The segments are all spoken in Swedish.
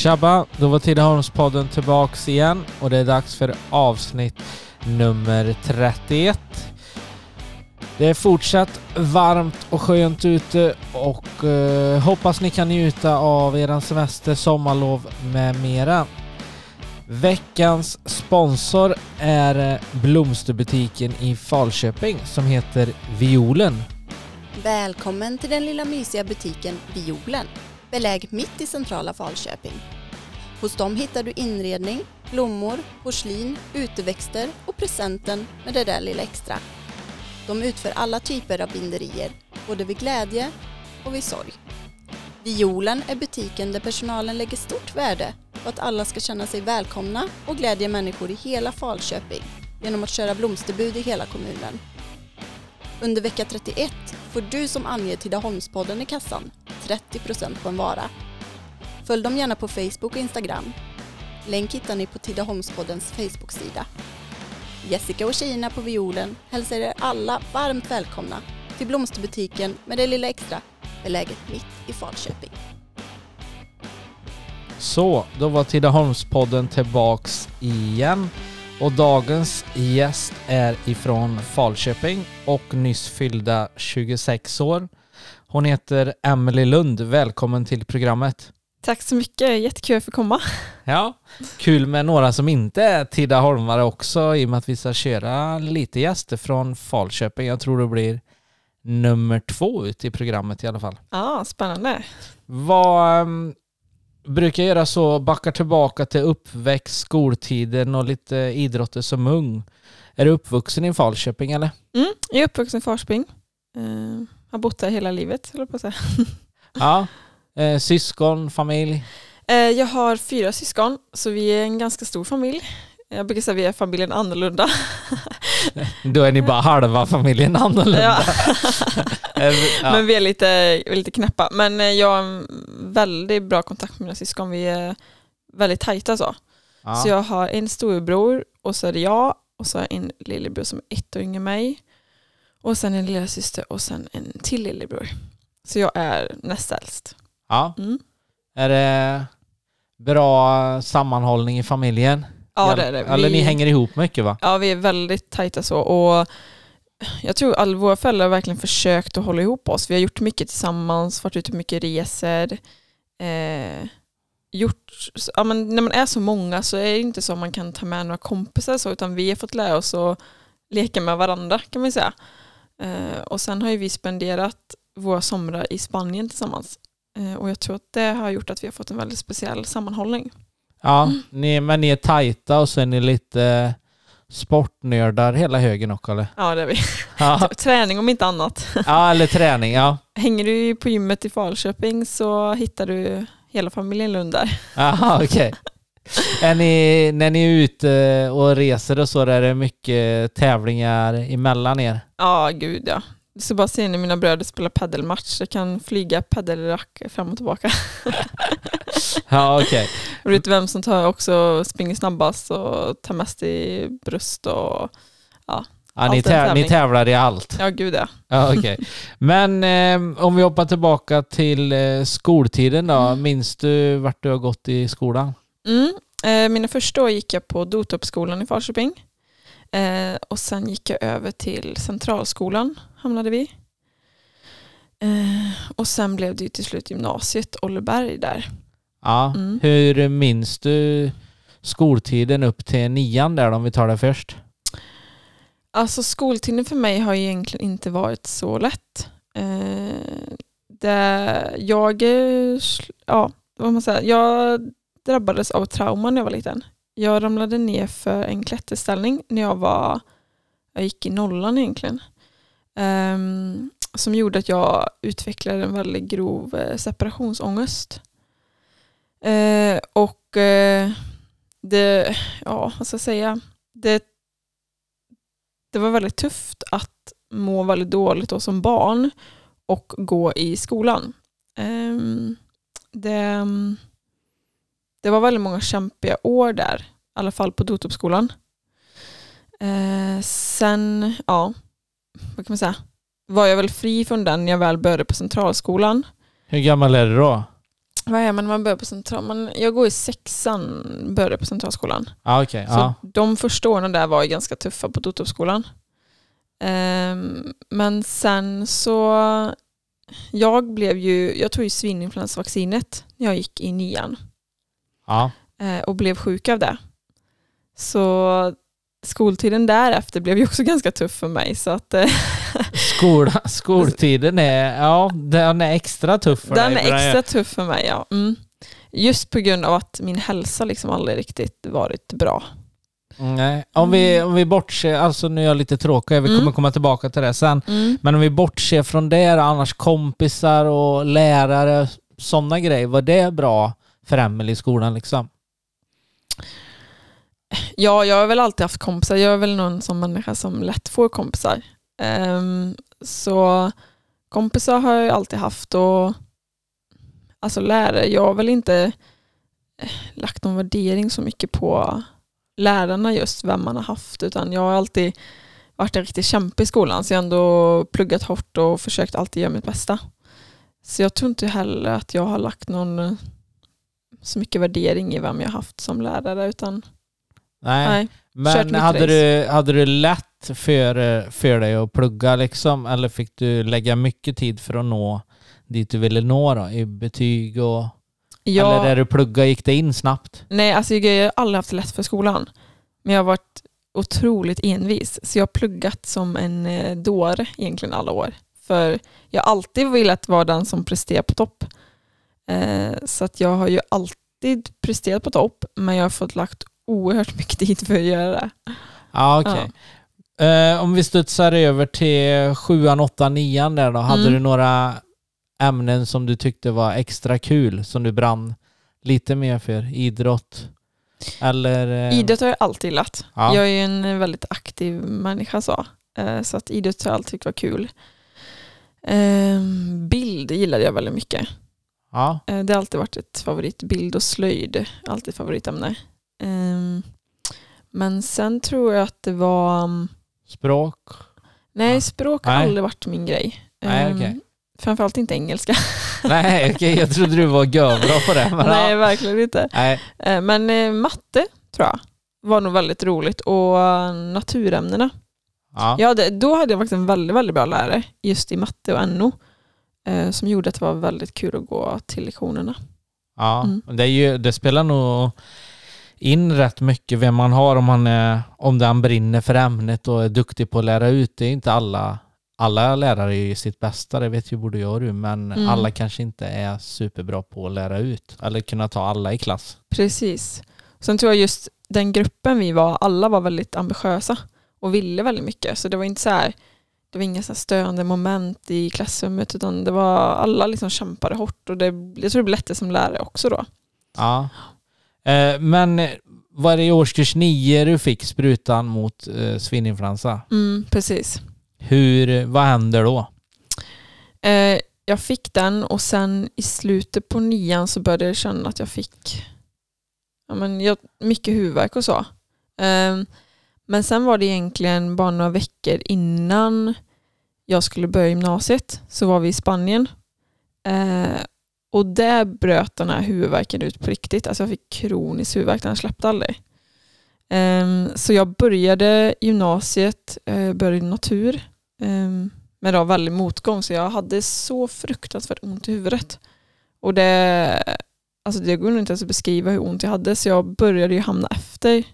Tjabba! Då var Tidaholmspodden tillbaks igen och det är dags för avsnitt nummer 31. Det är fortsatt varmt och skönt ute och eh, hoppas ni kan njuta av eran semester, sommarlov med mera. Veckans sponsor är eh, blomsterbutiken i Falköping som heter Violen. Välkommen till den lilla mysiga butiken Violen, beläget mitt i centrala Falköping. Hos dem hittar du inredning, blommor, porslin, uteväxter och presenten med det där lilla extra. De utför alla typer av binderier, både vid glädje och vid sorg. Violen är butiken där personalen lägger stort värde på att alla ska känna sig välkomna och glädja människor i hela Falköping genom att köra blomsterbud i hela kommunen. Under vecka 31 får du som anger Tidaholmspodden i kassan 30% på en vara. Följ dem gärna på Facebook och Instagram. Länk hittar ni på Tidaholmspoddens Facebook-sida. Jessica och tjejerna på violen hälsar er alla varmt välkomna till blomsterbutiken med det lilla extra beläget mitt i Falköping. Så, då var Tidaholmspodden tillbaks igen. Och dagens gäst är ifrån Falköping och nyss fyllda 26 år. Hon heter Emily Lund. Välkommen till programmet. Tack så mycket, jättekul att få komma. Ja, kul med några som inte är Tidaholmare också i och med att vi ska köra lite gäster från Falköping. Jag tror det blir nummer två ut i programmet i alla fall. Ja, spännande. Vad um, brukar göra så, backar tillbaka till uppväxt, skoltiden och lite idrotter som ung. Är du uppvuxen i Falköping eller? Mm, jag är uppvuxen i Falköping. Uh, har bott där hela livet, höll på att säga. ja. Eh, syskon, familj? Eh, jag har fyra syskon, så vi är en ganska stor familj. Jag brukar säga att vi är familjen annorlunda. Då är ni bara halva familjen annorlunda. Ja. ja. Men vi är lite, lite knäppa. Men eh, jag har en väldigt bra kontakt med mina syskon. Vi är väldigt tajta så. Ja. Så jag har en storebror och så är det jag och så har jag en lillebror som är ett år yngre än mig. Och sen en lilla syster och sen en till lillebror. Så jag är näst äldst. Ja. Mm. Är det bra sammanhållning i familjen? Ja det är det. Eller vi... ni hänger ihop mycket va? Ja vi är väldigt tajta så och jag tror alla våra föräldrar har verkligen försökt att hålla ihop oss. Vi har gjort mycket tillsammans, varit ute mycket resor. Eh, gjort, ja, men när man är så många så är det inte så att man kan ta med några kompisar så, utan vi har fått lära oss att leka med varandra kan man säga. Eh, och sen har ju vi spenderat våra somrar i Spanien tillsammans. Eh, och jag tror att det har gjort att vi har fått en väldigt speciell sammanhållning. Ja, mm. ni, men ni är tajta och så är ni lite sportnördar hela högen också eller? Ja det är vi. Ja. träning om inte annat. Ja eller träning, ja. Hänger du på gymmet i Falköping så hittar du hela familjen Lund där. Jaha okej. Okay. Ni, när ni är ute och reser och så, är det mycket tävlingar emellan er? Ja, gud ja. Så bara se när mina bröder spelar paddelmatch. Jag kan flyga paddelrack fram och tillbaka. ja, okej. Okay. Och vet vem som tar också springer snabbast och tar mest i bröst och ja. Ja, ni, täv ni, tävlar i allt? Ja, gud ja. ja okay. Men eh, om vi hoppar tillbaka till eh, skoltiden då. Mm. Minns du vart du har gått i skolan? Mm. Eh, mina första år gick jag på Dotorpsskolan i Falköping. Eh, och sen gick jag över till Centralskolan hamnade vi. Eh, och sen blev det ju till slut gymnasiet, Olleberg där. Ja, mm. hur minns du skoltiden upp till nian där om vi tar det först? Alltså skoltiden för mig har egentligen inte varit så lätt. Eh, det, jag, ja, vad man säger, jag drabbades av trauma när jag var liten. Jag ramlade ner för en klätterställning när jag var, jag gick i nollan egentligen. Um, som gjorde att jag utvecklade en väldigt grov eh, separationsångest. Uh, och uh, det, ja vad ska jag säga, det, det var väldigt tufft att må väldigt dåligt då som barn och gå i skolan. Um, det, det var väldigt många kämpiga år där, i alla fall på Dotopskolan. Uh, sen, ja, vad kan man säga, var jag väl fri från den när jag väl började på centralskolan. Hur gammal är du då? vad är man när man börjar på central? Man, jag går i sexan, började på centralskolan. Ja, okej. Så Ja. de första åren där var ganska tuffa på Totorpsskolan. Ehm, men sen så, jag blev ju, jag tog ju svininfluensavaccinet när jag gick i nian ja. eh, och blev sjuk av det. Så skoltiden därefter blev ju också ganska tuff för mig. Så att, eh, Skola, skoltiden är, ja, den är extra tuff för den dig. är för extra tuff för mig. Ja. Mm. Just på grund av att min hälsa liksom aldrig riktigt varit bra. Nej. Om, vi, om vi bortser, alltså nu är jag lite tråkig, vi kommer Mm. komma tillbaka till det sen. Mm. Men om vi bortser från det, annars kompisar och lärare, sådana grejer, var det bra för Emelie i skolan liksom? Ja, jag har väl alltid haft kompisar. Jag är väl någon som människa som lätt får kompisar. Um, så kompisar har jag alltid haft och alltså lärare, jag har väl inte eh, lagt någon värdering så mycket på lärarna just, vem man har haft, utan jag har alltid varit en riktig kämpe i skolan, så jag har ändå pluggat hårt och försökt alltid göra mitt bästa. Så jag tror inte heller att jag har lagt någon så mycket värdering i vem jag haft som lärare, utan Nej. nej. Men hade race. du, hade du lätt för, för dig att plugga liksom? Eller fick du lägga mycket tid för att nå dit du ville nå då? I betyg och... Ja, Eller där du plugga gick det in snabbt? Nej, alltså jag har aldrig haft lätt för skolan. Men jag har varit otroligt envis. Så jag har pluggat som en eh, dåre egentligen alla år. För jag har alltid velat vara den som presterar på topp. Eh, så att jag har ju alltid presterat på topp, men jag har fått lagt oerhört mycket tid för att göra det. Ja, okej. Eh, om vi studsar över till sjuan, åttan, nian där då. Hade Mm. du några ämnen som du tyckte var extra kul, som du brann lite mer för? Idrott? Eller? eh, Idrott har jag alltid gillat. Ja. Jag är ju en väldigt aktiv människa så. Eh, så att idrott har jag alltid tyckt var kul. Eh, bild gillade jag väldigt mycket. Ja, Eh, Det har alltid varit ett favorit. Bild och slöjd, alltid favoritämne. Ehm, Men sen tror jag att det var, mm, språk? nej Ja. språk har Nej. aldrig varit min grej. Nej, Ehm, okej. Framförallt inte engelska. Nej, okej, jag trodde du var görbra på det. Nej, ja. verkligen inte. Nej. Eh, Men eh, matte tror jag var nog väldigt roligt och naturämnena. Ja. Jag hade, då hade jag faktiskt en väldigt, väldigt bra lärare just i matte och NO eh, som gjorde att det var väldigt kul att gå till lektionerna. Ja, Mm. det, ju, det spelar nog in rätt mycket vem man har om man är, om den brinner för ämnet och är duktig på att lära ut. Det är inte alla, alla lärare är ju sitt bästa, det vet ju både jag och du, men Mm. alla kanske inte är superbra på att lära ut eller kunna ta alla i klass. Precis. Sen tror jag just den gruppen vi var, alla var väldigt ambitiösa och ville väldigt mycket. Så det var inte så här, det var inga så störande moment i klassrummet utan det var alla liksom kämpade hårt och det, jag tror det blev lättare som lärare också då. Ja. Eh, men var det i årskurs nio du fick sprutan mot eh, svininfluensa? Mm, precis. Hur, vad händer då? Eh, jag fick den och sen i slutet på nian så började jag känna att jag fick ja, men jag, mycket huvudvärk och så. Men sen var det egentligen bara några veckor innan jag skulle börja gymnasiet så var vi i Spanien. Eh, och där bröt den här huvudvärken ut på riktigt. Alltså jag fick kronisk huvudvärk, den släppte aldrig. Eh, så jag började gymnasiet, eh, började natur. Eh, men det var väldigt motgång så jag hade så fruktansvärt ont i huvudet. Och det, alltså det går nog inte ens att beskriva hur ont jag hade så jag började ju hamna efter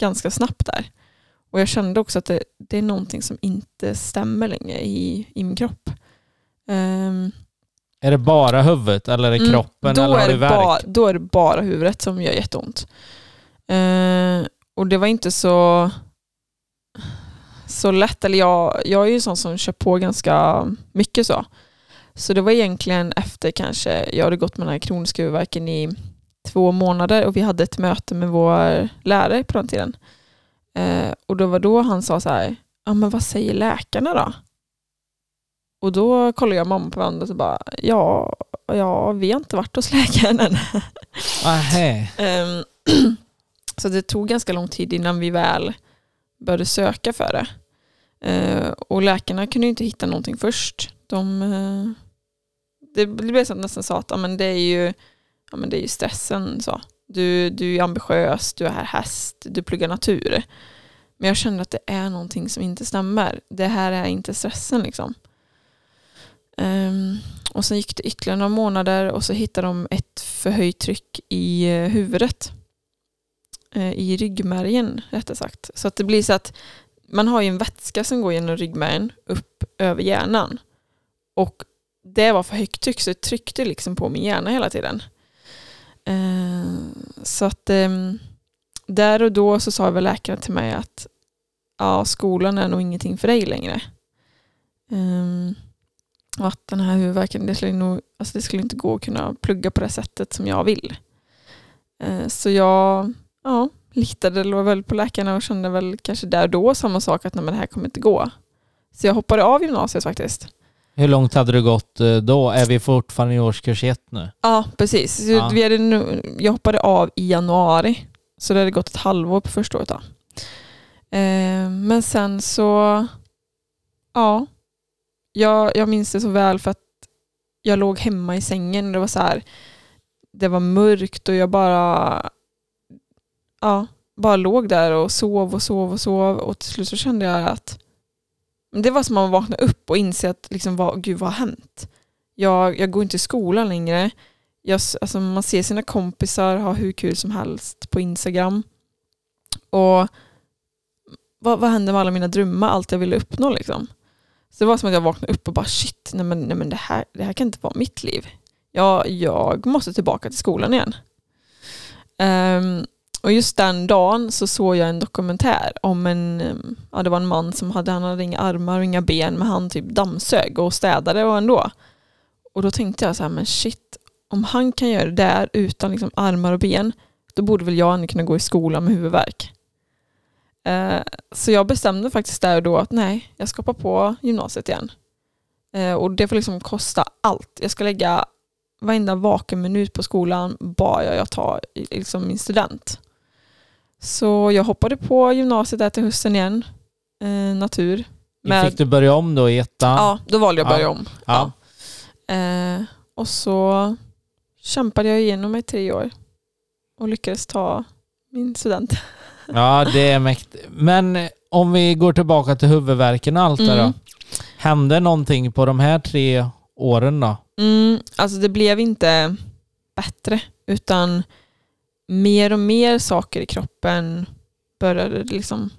ganska snabbt där. Och jag kände också att det, det är någonting som inte stämmer längre i, i min kropp. Ehm, Är det bara huvudet eller är det Mm, kroppen då, eller har du ba, då är det bara huvudet som gör jätteont. Eh, och det var inte så, så lätt. Eller jag, jag är ju en sån som kör på ganska mycket så. Så det var egentligen efter kanske, jag hade gått med den här kroniska huvudvärken i två månader och vi hade ett möte med vår lärare på den tiden. Eh, och då var då han sa så här, ja men vad säger läkarna då? Och då kollade jag mamma på varandra och bara, ja, ja, vi har inte varit hos läkaren än. Ehm, så det tog ganska lång tid innan vi väl började söka för det. Eh, och läkarna kunde ju inte hitta någonting först. De, eh, det blev så att nästan sa att ja, men det är ju ja, men det är ju stressen. Så. Du, du är ambitiös, du är här häst, du pluggar natur. Men jag kände att det är någonting som inte stämmer. Det här är inte stressen liksom. Um, och sen gick det ytterligare några månader och så hittade de ett förhöjt tryck i eh, huvudet. Uh, I ryggmärgen rättare sagt. Så att det blir så att man har ju en vätska som går genom ryggmärgen upp över hjärnan. Och det var för högt tryck så det tryckte liksom på min hjärna hela tiden. Eh, så att ehm, där och då så sa väl läkaren till mig att ja, skolan är nog ingenting för dig längre. Um, och att den här huvudvärken, det skulle, nog, alltså det skulle inte gå att kunna plugga på det sättet som jag vill. Uh, så jag ja, litade väl på läkarna och kände väl kanske där och då samma sak att nej, men det här kommer inte gå. Så jag hoppade av gymnasiet faktiskt. Hur långt hade du gått eh, då? Är vi fortfarande i årskurs ett nu? Ja, precis. Ja. Vi hade nu, jag hoppade av i januari. Så det hade gått ett halvår på första året. Då. Eh, men sen så, ja, jag, jag minns det så väl för att jag låg hemma i sängen och det var så här, det var mörkt och jag bara, ja, bara låg där och sov och sov och sov och till slut så kände jag att det var som att man vaknade upp och inse att liksom, vad, gud vad har hänt? Jag, jag går inte i skolan längre. Jag, alltså, man ser sina kompisar ha hur kul som helst på Instagram. Och vad, vad hände med alla mina drömmar, allt jag ville uppnå liksom? Så det var som att jag vaknade upp och bara shit, nej men, nej men det, här, det här kan inte vara mitt liv. Jag, jag måste tillbaka till skolan igen. Um, och just den dagen så såg jag en dokumentär om en, ja det var en man som hade, han hade inga armar och inga ben men han typ dammsög och städade och ändå. Och då tänkte jag så här, men shit, om han kan göra det där utan liksom armar och ben, då borde väl jag kunna gå i skolan med huvudvärk. Eh, så jag bestämde faktiskt där och då att nej, jag ska hoppa på gymnasiet igen. Eh, och det får liksom kosta allt. Jag ska lägga varenda vaken minut på skolan bara jag tar liksom min student. Så jag hoppade på gymnasiet där till hösten igen, eh, natur. Med, Fick du börja om då i ettan? Ja, då valde jag att börja ja. om. Ja. ja. Eh, och så kämpade jag igenom mig tre år och lyckades ta min student. Ja, det är mäktigt. Men om vi går tillbaka till huvudvärken och allt mm. det då. Hände någonting på de här tre åren då? Mm, alltså det blev inte bättre utan mer och mer saker i kroppen började liksom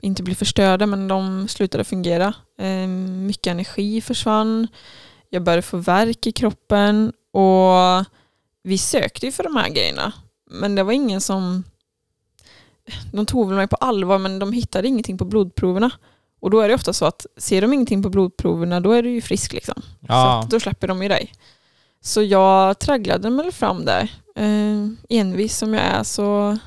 inte bli förstörda men de slutade fungera. Eh, mycket energi försvann. Jag började få värk i kroppen och vi sökte ju för de här grejerna men det var ingen som de tog väl mig på allvar men de hittade ingenting på blodproverna. Och då är det ofta så att ser de ingenting på blodproverna då är du ju frisk liksom. Ja. Så då släpper de ju dig. Så jag tragglade mig fram där. Eh, envis som jag är så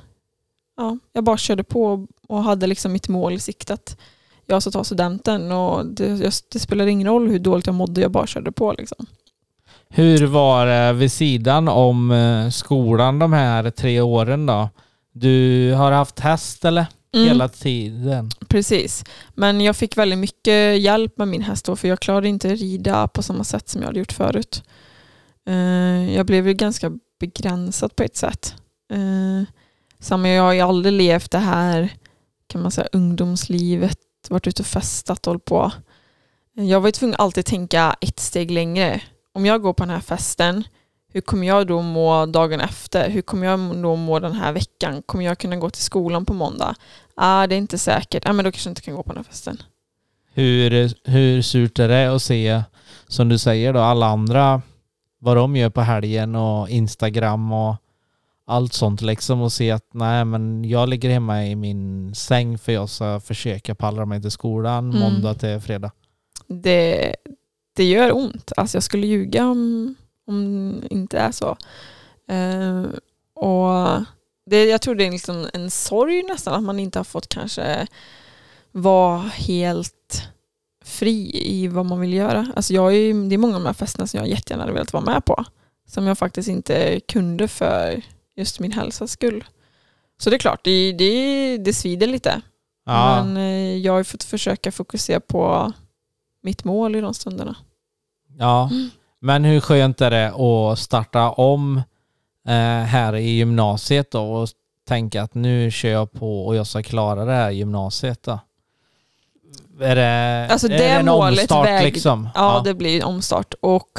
ja, jag bara körde på och hade liksom mitt mål i siktet. Jag ska ta studenten och det, det spelade ingen roll hur dåligt jag mådde, jag bara körde på. Liksom. Hur var det vid sidan om eh, skolan de här tre åren då? Du har haft häst eller? Mm. Hela tiden? Precis. Men jag fick väldigt mycket hjälp med min häst då, för jag klarade inte rida på samma sätt som jag hade gjort förut. Eh, jag blev ju ganska begränsat på ett sätt. Eh, samma, jag har ju aldrig levt det här kan man säga, ungdomslivet, varit ute och festat och hållit på. Eh, jag var ju tvungen att alltid tänka ett steg längre. Om jag går på den här festen, hur kommer jag då må dagen efter? Hur kommer jag då må den här veckan? Kommer jag kunna gå till skolan på måndag? Ah, det är inte säkert. Ah, men då kanske jag inte kan gå på den här festen. Hur, hur surt är det att se, som du säger då, alla andra, vad de gör på helgen och Instagram och allt sånt liksom och se att nej men jag ligger hemma i min säng för jag ska försöka pallra mig till skolan mm. måndag till fredag. Det, det gör ont. Alltså jag skulle ljuga om om det inte är så. Uh, och det, jag tror det är liksom en sorg nästan att man inte har fått kanske vara helt fri i vad man vill göra. Alltså jag är, det är många av de här festerna som jag jättegärna hade velat vara med på. Som jag faktiskt inte kunde för just min hälsas skull. Så det är klart, det, det, det svider lite. Ja. Men eh, jag har fått försöka fokusera på mitt mål i de stunderna. Ja, mm. Men hur skönt är det att starta om eh, här i gymnasiet då och tänka att nu kör jag på och jag ska klara det här gymnasiet då? Är det, Alltså, är det en målet omstart väg- liksom? Ja, det blir en omstart. Och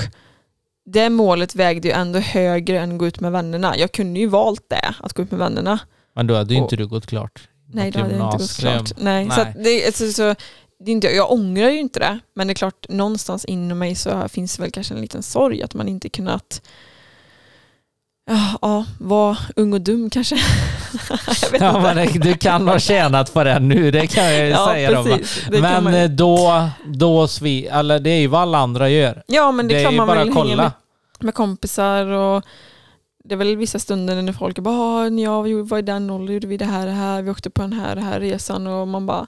det målet vägde ju ändå högre än att gå ut med vännerna. Jag kunde ju valt det, att gå ut med vännerna. Men då hade ju inte du gått klart. Nej, det hade jag inte gått klart. Nej, Så Nej. att det, alltså, så, det är inte, jag ångrar ju inte det, men det är klart någonstans inom mig så finns det väl kanske en liten sorg att man inte kunnat ja, vara ung och dum kanske. Ja, men du kan ha tjänat på det nu, det kan jag ju ja, säga. Precis. Men man eh, då, då svi, eller det är ju vad alla andra gör. Ja, men det, det är klart man bara vill att hänga kolla. med, med kompisar och det är väl vissa stunder när folk bara, "Ah, när jag var i den åldern gjorde vi det här, det här, vi åkte på den här, den här resan och man bara,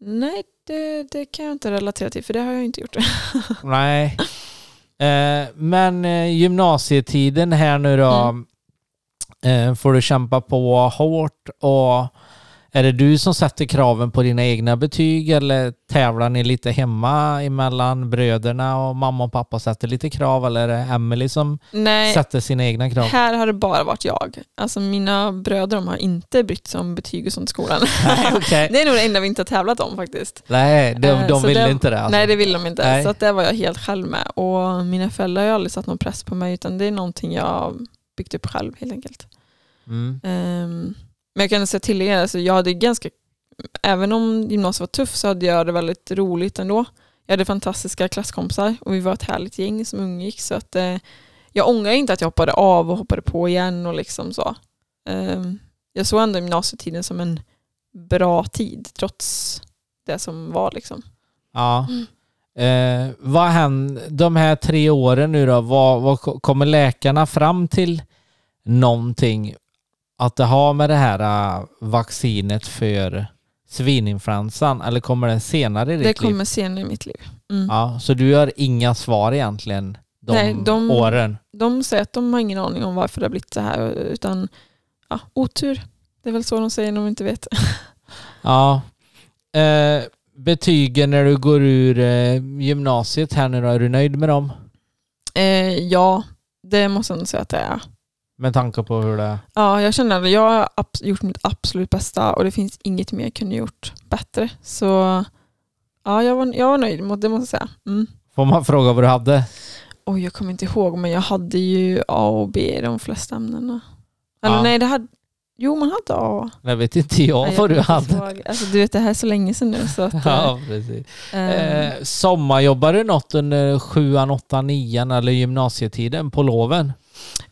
nej det, det kan jag inte relatera till för det har jag inte gjort. Nej. Eh, men eh, gymnasietiden här nu då, Mm. eh, får du kämpa på hårt och är det du som sätter kraven på dina egna betyg eller tävlar ni lite hemma emellan bröderna och mamma och pappa sätter lite krav eller är det Emily som nej, sätter sina egna krav? här har det bara varit jag. Alltså mina bröder de har inte brytt sig om betyg och sånt i skolan. Nej, okej. det är nog det enda vi inte har tävlat om faktiskt. Nej, de, Eh, de ville inte det alltså. Nej det vill de inte. Nej. Så att det var jag helt själv med. Och mina föräldrar har aldrig satt någon press på mig utan det är någonting jag byggt upp själv helt enkelt. Mm. Ehm, men jag kan säga tillägga, alltså jag hade ganska, även om gymnasiet var tufft så hade jag det väldigt roligt ändå. Jag hade fantastiska klasskompisar och vi var ett härligt gäng som umgicks så att eh, jag ångrar inte att jag hoppade av och hoppade på igen och liksom så. Ehm, jag såg ändå gymnasietiden som en bra tid trots det som var liksom. Ja. Mm. Eh, vad händer de här tre åren nu då? Vad, vad ko- kommer läkarna fram till någonting att det har med det här äh, vaccinet för svininfluensan eller kommer det senare i ditt Det liv? kommer senare i mitt liv. Mm. Ja, så du har inga svar egentligen de, Nej, de- åren? De säger att de har ingen aning om varför det har blivit så här utan ja, otur. Det är väl så de säger när de inte vet. Ja. Eh, betygen när du går ur eh, gymnasiet här nu då, är du nöjd med dem? Eh, ja, det måste jag nog säga att det är. Med tanke på hur det... Ja, jag känner att jag har gjort mitt absolut bästa och det finns inget mer jag kunde gjort bättre. Så ja, jag var, jag var nöjd, må- det måste jag säga. Mm. Får man fråga vad du hade? Oj, jag kommer inte ihåg, men jag hade ju A och B i de flesta ämnena. Eller Ja. nej, det hade... Jo, man hade A. Jag vet inte jag Nej, vad du jag hade. ihåg. Alltså, du vet, det här är så länge sedan nu. Så att, Ja, precis. eh, Eh, sommarjobbar du något under sjuan, åttan, nian eller gymnasietiden på loven?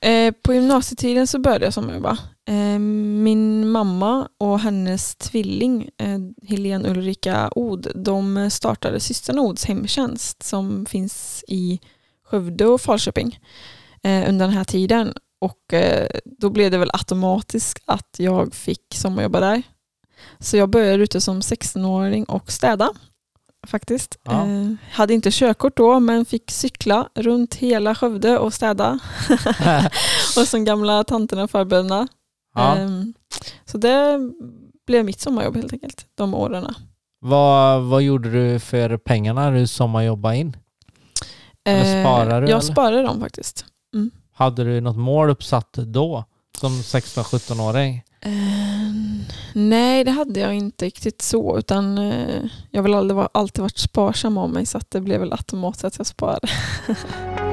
Eh, på gymnasietiden så började jag sommarjobba. Eh, min mamma och hennes tvilling eh, Helene Ulrika Od, de startade systrarna Ods hemtjänst som finns i Skövde och Falköping eh, under den här tiden. Och eh, då blev det väl automatiskt att jag fick sommarjobba där. Så jag började ute som 16-åring och städa faktiskt. Ja. Eh, hade inte körkort då men fick cykla runt hela Skövde och städa. och som gamla tanterna och farbröderna. ja. Ehm, så det blev mitt sommarjobb helt enkelt, de åren. vad, vad gjorde du för pengarna du sommarjobbade in? Eller sparar du, Jag eller? sparade dem faktiskt. Hade du något mål uppsatt då? Som 16-17-åring? Ehm, nej, det hade jag inte riktigt så, utan eh, jag har väl alltid varit sparsam av mig så att det blev väl automatiskt att jag sparade.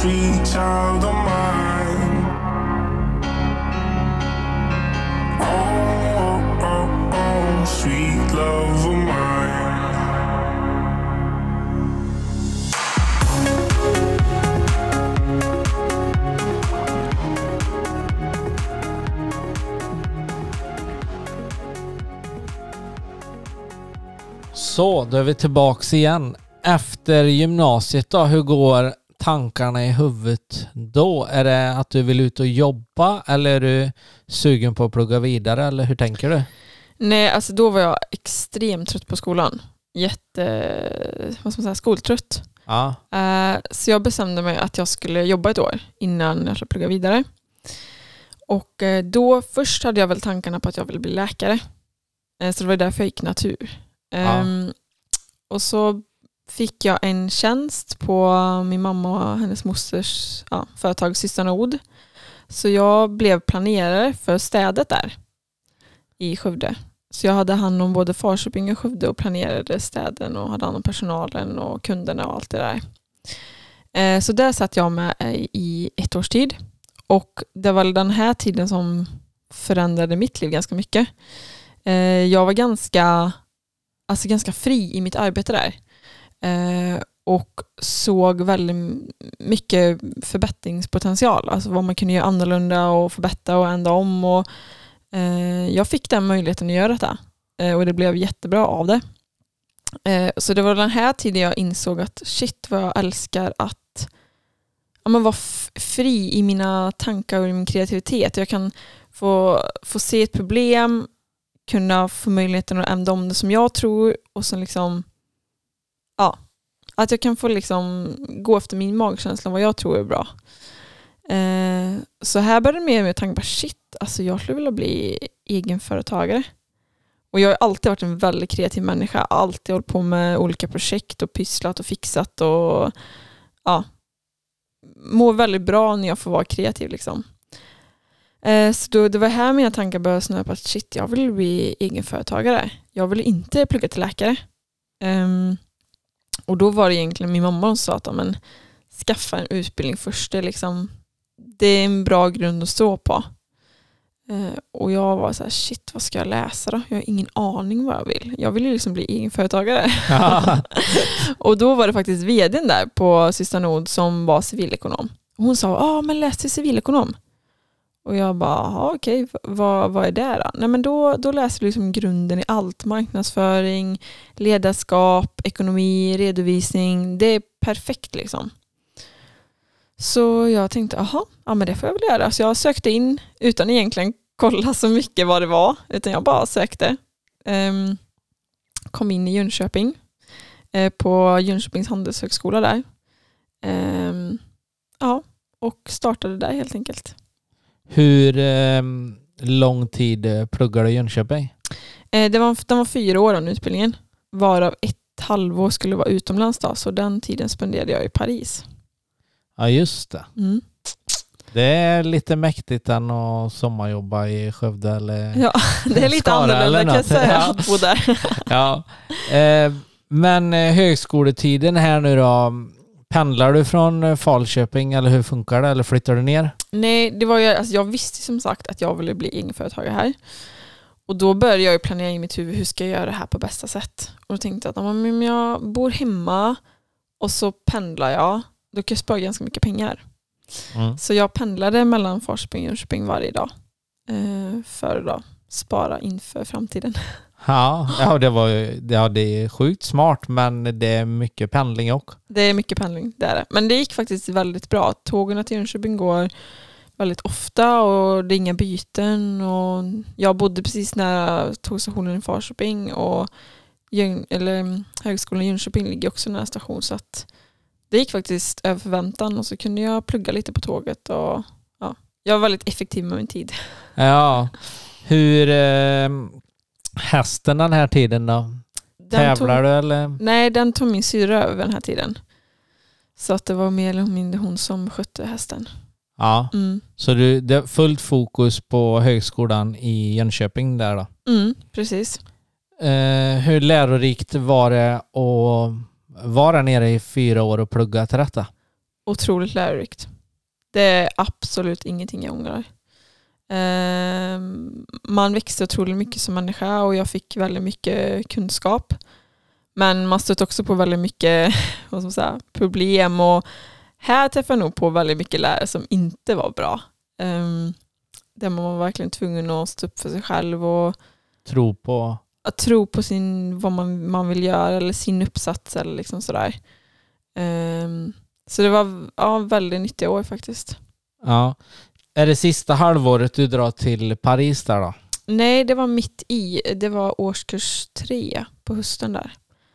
sweet child Så, då är vi tillbaks igen. Efter gymnasiet då, hur går tankarna i huvudet då? Är det att du vill ut och jobba eller är du sugen på att plugga vidare eller hur tänker du? Nej, alltså då var jag extremt trött på skolan. Jätte, vad ska man säga, skoltrött. Ja, Eh, så jag bestämde mig att jag skulle jobba ett år innan jag skulle plugga vidare. Och eh, då först hade jag väl tankarna på att jag ville bli läkare. Eh, så det var därför jag gick natur. Ehm, Och så fick jag en tjänst på min mamma och hennes mosters ja, företag Systrarna Od. Så jag blev planerare för städet där i Skövde. Så jag hade hand om både Farköping och Skövde och planerade städen och hade hand om personalen och kunderna och allt det där. Eh, Så där satt jag med i ett års tid. Och det var den här tiden som förändrade mitt liv ganska mycket. Eh, Jag var ganska, alltså ganska fri i mitt arbete där. Eh, Och såg väldigt mycket förbättringspotential. Alltså vad man kunde göra annorlunda och förbättra och ändra om. Och Eh, jag fick den möjligheten att göra detta eh, och det blev jättebra av det. Eh, så det var den här tiden jag insåg att shit vad jag älskar att ja, men vara fri i mina tankar och i min kreativitet. Jag kan få, få se ett problem, kunna få möjligheten att ändra om det som jag tror och sen liksom ja, att jag kan få liksom gå efter min magkänsla vad jag tror är bra. Eh, så här började det mer med tanken bara, shit, alltså jag skulle vilja bli egenföretagare. Och jag har alltid varit en väldigt kreativ människa, alltid hållit på med olika projekt och pysslat och fixat och ja, mår väldigt bra när jag får vara kreativ liksom. Eh, så då, det var här mina tankar började snöa på att shit, jag vill bli egenföretagare. Jag vill inte plugga till läkare. Ehm, och då var det egentligen min mamma som sa att men, skaffa en utbildning först. Det är, liksom, det är en bra grund att stå på. Eh, och jag var så här, shit vad ska jag läsa då? Jag har ingen aning vad jag vill. Jag vill ju liksom bli egenföretagare. Och då var det faktiskt vdn där på Sista Nord som var civilekonom. Hon sa, ja men läs till civilekonom. Och jag bara, okej, vad, vad är det då? Nej men då, då läser du liksom grunden i allt. Marknadsföring, ledarskap, ekonomi, redovisning. Det är perfekt liksom. Så jag tänkte, jaha, ja men det får jag väl göra. Så jag sökte in utan egentligen kolla så mycket vad det var, utan jag bara sökte. Um, kom in i Jönköping, eh, på Jönköpings handelshögskola där. Ehm, ja, och startade där helt enkelt. Hur eh, lång tid eh, pluggar du i Jönköping? Eh, det var, den var fyra år den utbildningen, varav ett halvår skulle vara utomlands då, så den tiden spenderade jag i Paris. Ja just det. Mm. Det är lite mäktigt än att sommarjobba i Skövde eller... Ja, det är lite Skara annorlunda kan jag säga att bo där. Ja. Eh, men eh, högskoletiden här nu då, pendlar du från eh, Falköping eller hur funkar det? Eller flyttar du ner? Nej, det var ju, alltså jag visste som sagt att jag ville bli egenföretagare här. Och då började jag ju planera i mitt huvud, hur ska jag göra det här på bästa sätt? Och då tänkte jag att om jag bor hemma och så pendlar jag, då kan jag spara ganska mycket pengar. Mm. Så jag pendlade mellan Falköping och Jönköping varje dag eh, för att spara inför framtiden. Ja, ja, det var ja, det är sjukt smart men det är mycket pendling också. Det är mycket pendling, det är det. Men det gick faktiskt väldigt bra. Tågen till Jönköping går väldigt ofta och det är inga byten. Och jag bodde precis nära tågstationen i Falköping och Jön, eller, Högskolan i Jönköping ligger också nära station så att det gick faktiskt över förväntan och så kunde jag plugga lite på tåget och ja, jag var väldigt effektiv med min tid. Ja, hur eh, hästen den här tiden då? Den Tävlar tog, du eller? Nej, den tog min syra över den här tiden. Så att det var mer eller mindre hon som skötte hästen. Ja, Mm. så du, det är fullt fokus på högskolan i Jönköping där då? Mm, precis. Eh, hur lärorikt var det att vara där nere i fyra år och plugga till detta? Otroligt lärorikt. Det är absolut ingenting jag ångrar. Ehm, man växte otroligt mycket som människa och jag fick väldigt mycket kunskap. Men man stötte också på väldigt mycket vad ska säga, problem och här träffade jag nog på väldigt mycket lärare som inte var bra. Um, där man var verkligen tvungen att stå upp för sig själv och Tro på... att tro på sin, vad man, man vill göra eller sin uppsats eller liksom sådär. Ehm, så det var ja, väldigt nyttiga år faktiskt. Ja. Är det sista halvåret du drar till Paris där då? Nej, det var mitt i. Det var årskurs tre på hösten där.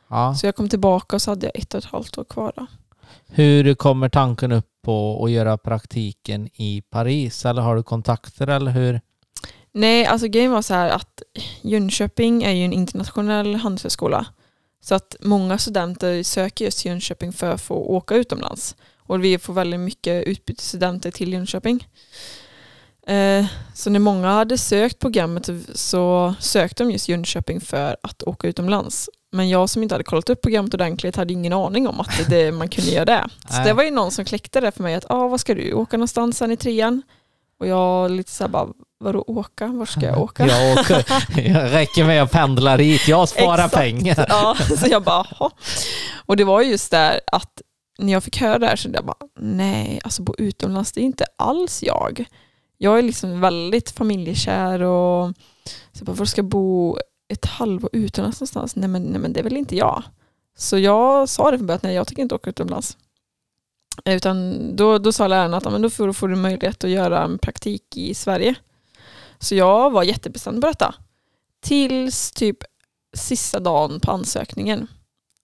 Ja. Så jag kom tillbaka och så hade jag ett och ett halvt år kvar då. Hur kommer tanken upp på att göra praktiken i Paris? Eller har du kontakter eller hur? Nej, alltså grejen var så här att Jönköping är ju en internationell handelshögskola. Så att många studenter söker just Jönköping för att få åka utomlands. Och vi får väldigt mycket utbytesstudenter till Jönköping. Eh, så när många hade sökt programmet så sökte de just Jönköping för att åka utomlands. Men jag som inte hade kollat upp programmet ordentligt hade ingen aning om att det, man kunde göra det. Så det var ju någon som kläckte det för mig att ah, vad ska du åka någonstans sen i trean? Och jag lite så här bara, vadå åka? Var ska jag åka? Jag åker. Jag räcker med att pendla hit. Jag sparar Exakt. pengar. Ja, så jag bara, "Jaha." Och det var ju just där att när jag fick höra det här så jag bara, nej, alltså bo utomlands, det är inte alls jag. Jag är liksom väldigt familjekär och så jag bara, var ska jag bo ett halvår utomlands någonstans? Nej men, nej men det är väl inte jag. Så jag sa det från början, nej jag tycker inte åka utomlands. Utan då, då sa läraren att men då får, får du möjlighet att göra en praktik i Sverige. Så jag var jättebestämd på detta. Tills typ sista dagen på ansökningen.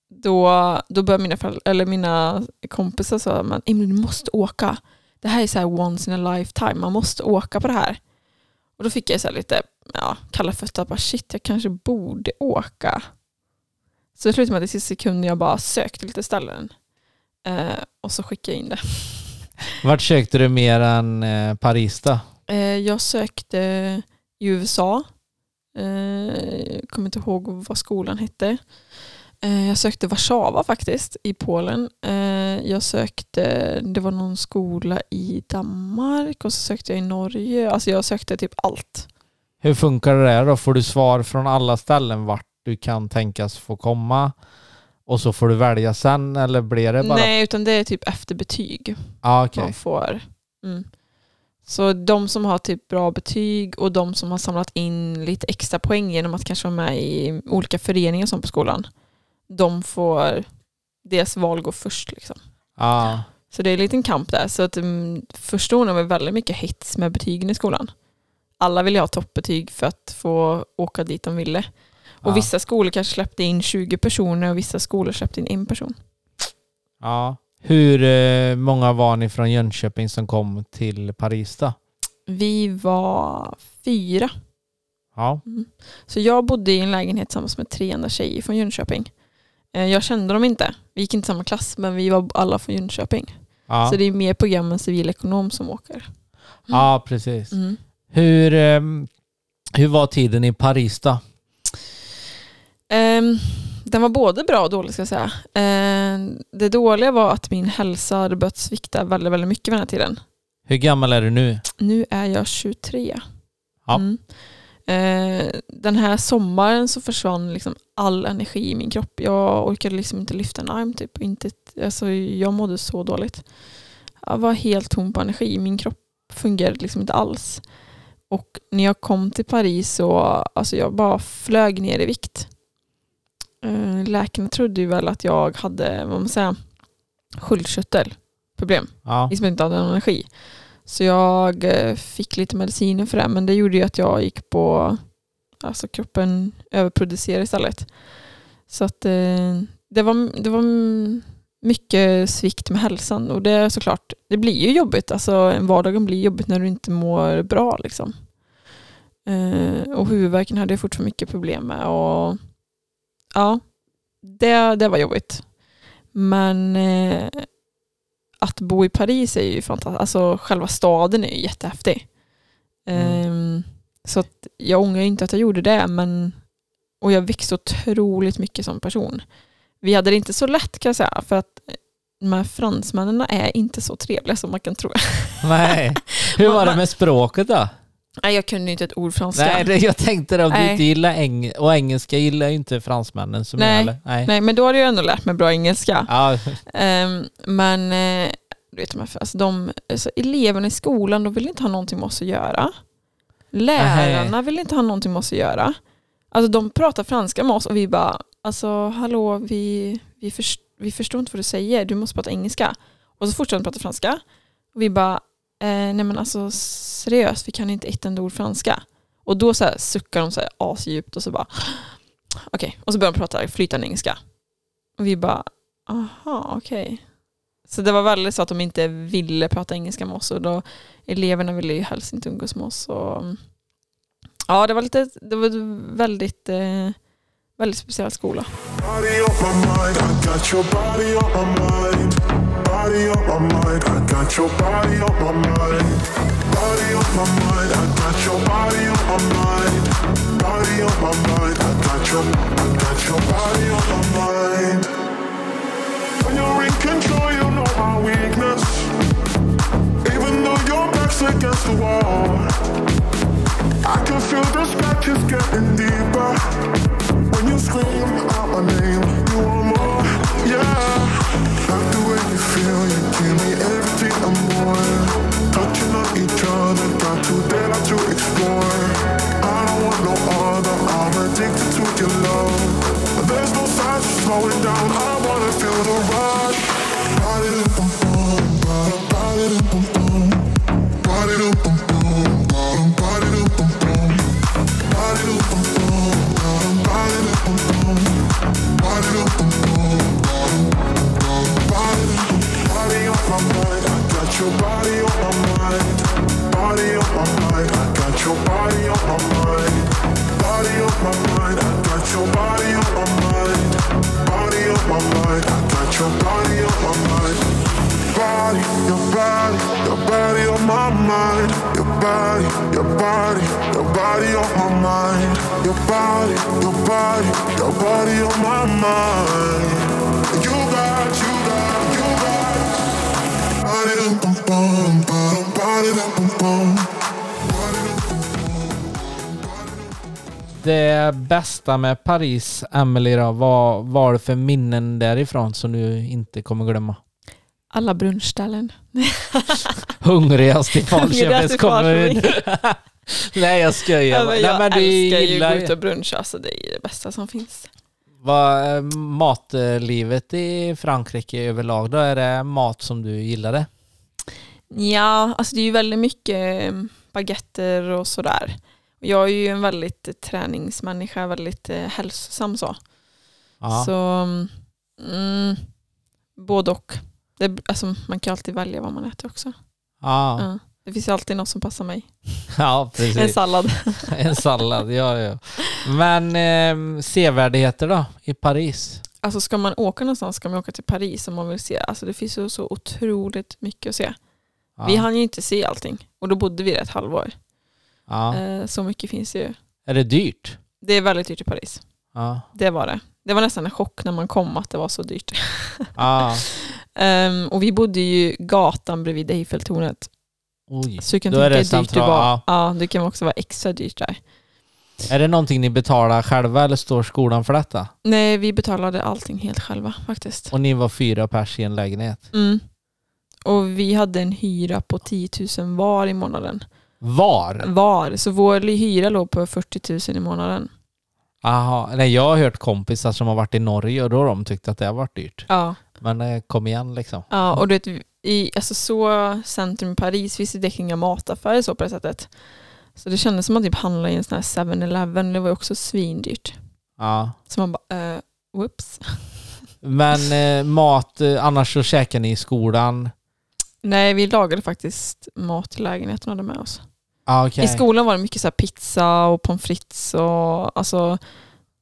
Då, då började mina, föräldrar, eller mina kompisar säga Emily du måste åka. Det här är så här once in a lifetime, man måste åka på det här. Och då fick jag så lite ja, kalla fötter, bara shit jag kanske borde åka. Så det slutade med att i sista sekunden jag bara sökte lite ställen. Eh, och så skickade jag in det. Vart sökte du mer än eh, Paris då? Eh, jag sökte i USA. Eh, kommer inte ihåg vad skolan hette. Eh, jag sökte Warszawa faktiskt i Polen. Eh, jag sökte, det var någon skola i Danmark och så sökte jag i Norge. Alltså jag sökte typ allt. Hur funkar det där då? Får du svar från alla ställen vart du kan tänkas få komma? Och så får du välja sen eller blir det bara... Nej, utan det är typ efter betyg Ah, okej. man får. Mm. Så de som har typ bra betyg och de som har samlat in lite extra poäng genom att kanske vara med i olika föreningar som på skolan, de får, deras val går först. Liksom. Ja. Så det är en liten kamp där. Så att, um, första åren var väldigt mycket hets med betygen i skolan. Alla ville ha toppbetyg för att få åka dit de ville. Och Ja. vissa skolor kanske släppte in 20 personer och vissa skolor släppte in en person. ja. Hur eh, många var ni från Jönköping som kom till Paris då? Vi var fyra. Ja. Så jag bodde i en lägenhet tillsammans med tre andra tjejer från Jönköping. Eh, Jag kände dem inte. Vi gick inte samma klass men vi var alla från Jönköping. Ja, Så det är mer programmen civilekonom som åker. ja precis. Mm. Hur, ehm, hur var tiden i Paris då? Ehm, den var både bra och dålig ska jag säga. Ehm, det dåliga var att min hälsa hade börjat svikta väldigt, väldigt mycket vid den här tiden. Hur gammal är du nu? Nu är jag 23. Ja. Mm. Eh, den här sommaren så försvann liksom all energi i min kropp. Jag orkade liksom inte lyfta en arm. Typ. Inte, alltså, jag mådde så dåligt. Jag var helt tom på energi. Min kropp fungerade liksom inte alls. Och när jag kom till Paris så alltså jag bara flög ner i vikt. Eh, läkarna trodde ju väl att jag hade vad man säger, sköldkörtelproblem Ja. liksom inte hade någon energi. Så jag eh, fick lite mediciner för det, men det gjorde ju att jag gick på, alltså kroppen överproducerade istället. Så att eh, det var, det var mycket svikt med hälsan och det är såklart, det blir ju jobbigt, alltså vardagen blir jobbigt när du inte mår bra liksom. Eh, och huvudvärken hade jag fortfarande mycket problem med och ja, det, det var jobbigt. Men eh, att bo i Paris är ju fantastiskt. Alltså själva staden är ju jättehäftig. Mm. Ehm, så att jag ångrar inte att jag gjorde det. Men, och jag växte otroligt mycket som person. Vi hade det inte så lätt kan jag säga. För att de här fransmännen är inte så trevliga som man kan tro. Nej. Hur var det med språket då? Nej, jag kunde inte ett ord franska. Nej, det, jag tänkte det, om du Nej. inte gillar eng och engelska gillar ju inte fransmännen som Nej. jag? Nej. Nej, men då hade jag ändå lärt mig bra engelska. Ja, Ehm, men eh, du vet, alltså de, alltså eleverna i skolan de vill inte ha någonting med oss att göra. Lärarna vill inte ha någonting med oss att göra. Alltså de pratar franska med oss och vi bara, alltså hallå, vi, vi, först, vi förstår inte vad du säger, du måste prata engelska. Och så fortsätter de prata franska. Och vi bara, eh, nej men alltså seriöst, vi kan inte ett enda ord franska. Och då så här suckar de så här asdjupt och så bara, okej, och så börjar de prata flytande engelska. Och vi bara, aha, okej. Så det var väldigt så att de inte ville prata engelska med oss och då eleverna ville ju helst inte umgås med oss. Och, mm. ja, det var, lite, det var väldigt, eh, väldigt speciell skola. Body on my mind, I got your body on my mind. Body on my mind, I got your body on my mind. Body on my mind, I got your I got your body on my mind. When you're in control, you know my weakness. Even though your back's against the wall, I can feel the scratches getting deeper. When you scream out my name, going down. My mind. Your body, your body, your body on my mind. Your body, your body, your body on my mind. You got, you got, you got. Body dum bum bum, body dum bum bum. Det bästa med Paris, Emily då, vad var det för minnen därifrån som du inte kommer glömma? Alla brunchställen. Hungrigast i Falköpings kommun. Nej jag skojar. Ja, men Nej, jag men du älskar ju gillar gå ut och bruncha, alltså det är det bästa som finns. Vad matlivet i Frankrike överlag då? Är det mat som du gillade? Ja, alltså det är ju väldigt mycket eh, baguetter och sådär. Jag är ju en väldigt träningsmänniska, väldigt eh, hälsosam så. Ja. Så mm, både och. Det, alltså, man kan alltid välja vad man äter också. Ja, Ja. Det finns alltid något som passar mig. ja precis. En sallad. En sallad, ja ja. Men eh, sevärdheter då i Paris? Alltså ska man åka någonstans ska man åka till Paris om man vill se. Alltså det finns ju så otroligt mycket att se. Ja. Vi hann ju inte se allting och då bodde vi där ett halvår. ja. Eh, Så mycket finns det ju. Är det dyrt? Det är väldigt dyrt i Paris. Ja. Det var det. Det var nästan en chock när man kom att det var så dyrt. ja. Ehm, och vi bodde ju gatan bredvid Eiffeltornet. Oj. Så du kan Då tänka hur dyrt det var. Ja. det kan också vara extra dyrt där. Är det någonting ni betalar själva eller står skolan för detta? Nej, vi betalade allting helt själva faktiskt. Och ni var fyra pers i en lägenhet? Mm. Och vi hade en hyra på 10 000 var i månaden. Var? Var. Så vår hyra låg på 40 000 i månaden. Aha. Nej, jag har hört kompisar som har varit i Norge och då har de tyckt att det har varit dyrt. Ja. Men eh, kom igen liksom. Ja, och du vet, i alltså så centrum i Paris finns det inga mataffärer så på det sättet. Så det kändes som att typ handla i en sån här 7-Eleven, det var ju också svindyrt. Ja. Så man bara, uh, whoops. Men eh, mat, eh, annars så käkar ni i skolan? Nej, vi lagade faktiskt mat till lägenheten och hade med oss. Ah, okej. I skolan var det mycket så här pizza och pommes frites och alltså,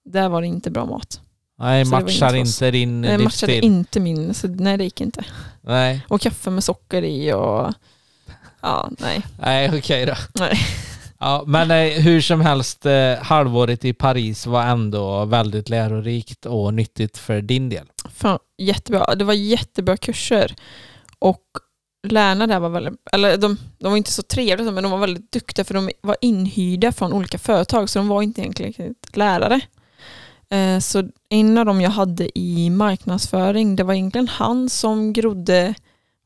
där var det inte bra mat. Nej, så matchar inte din matchade livsstil. inte min, så nej det gick inte. Nej, Och kaffe med socker i och ja, nej. nej okej då. nej. Ja, men eh, hur som helst, eh, halvåret i Paris var ändå väldigt lärorikt och nyttigt för din del. Fan, jättebra. Det var jättebra kurser. Och lärarna där var väldigt, eller de, de var inte så trevliga men de var väldigt duktiga för de var inhyrda från olika företag så de var inte egentligen lärare. Eh, Så en av dem jag hade i marknadsföring, det var egentligen han som grodde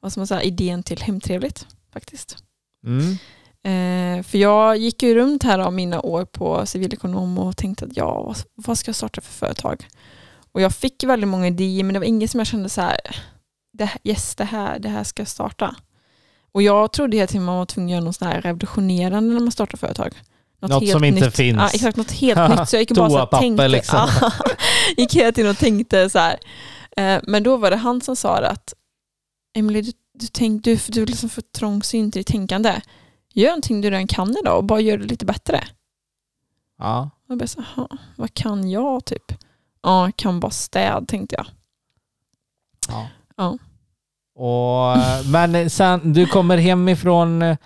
vad ska man säga, idén till Hemtrevligt faktiskt. Mm. Eh, för jag gick ju runt här av mina år på civilekonom och tänkte att ja, vad, vad ska jag starta för företag? Och jag fick väldigt många idéer men det var inget som jag kände så här, det, yes det här, det här ska starta. Och jag trodde hela tiden man var tvungen att göra något sånt här revolutionerande när man startar företag. Något som inte nytt. finns. Ja, exakt, något helt nytt. Så jag gick bara så här, tänkte, liksom. gick hela tiden och tänkte så här. Eh, Men då var det han som sa att Emily, du, du, tänk, du, du är liksom för trångsynt i ditt tänkande. Gör någonting du redan kan idag och bara gör det lite bättre. Ja. Jag bara så, "Jaha, vad kan jag typ? Ja, jag kan bara städ tänkte jag. ja. Ja. Och, men sen, du kommer hem ifrån eh,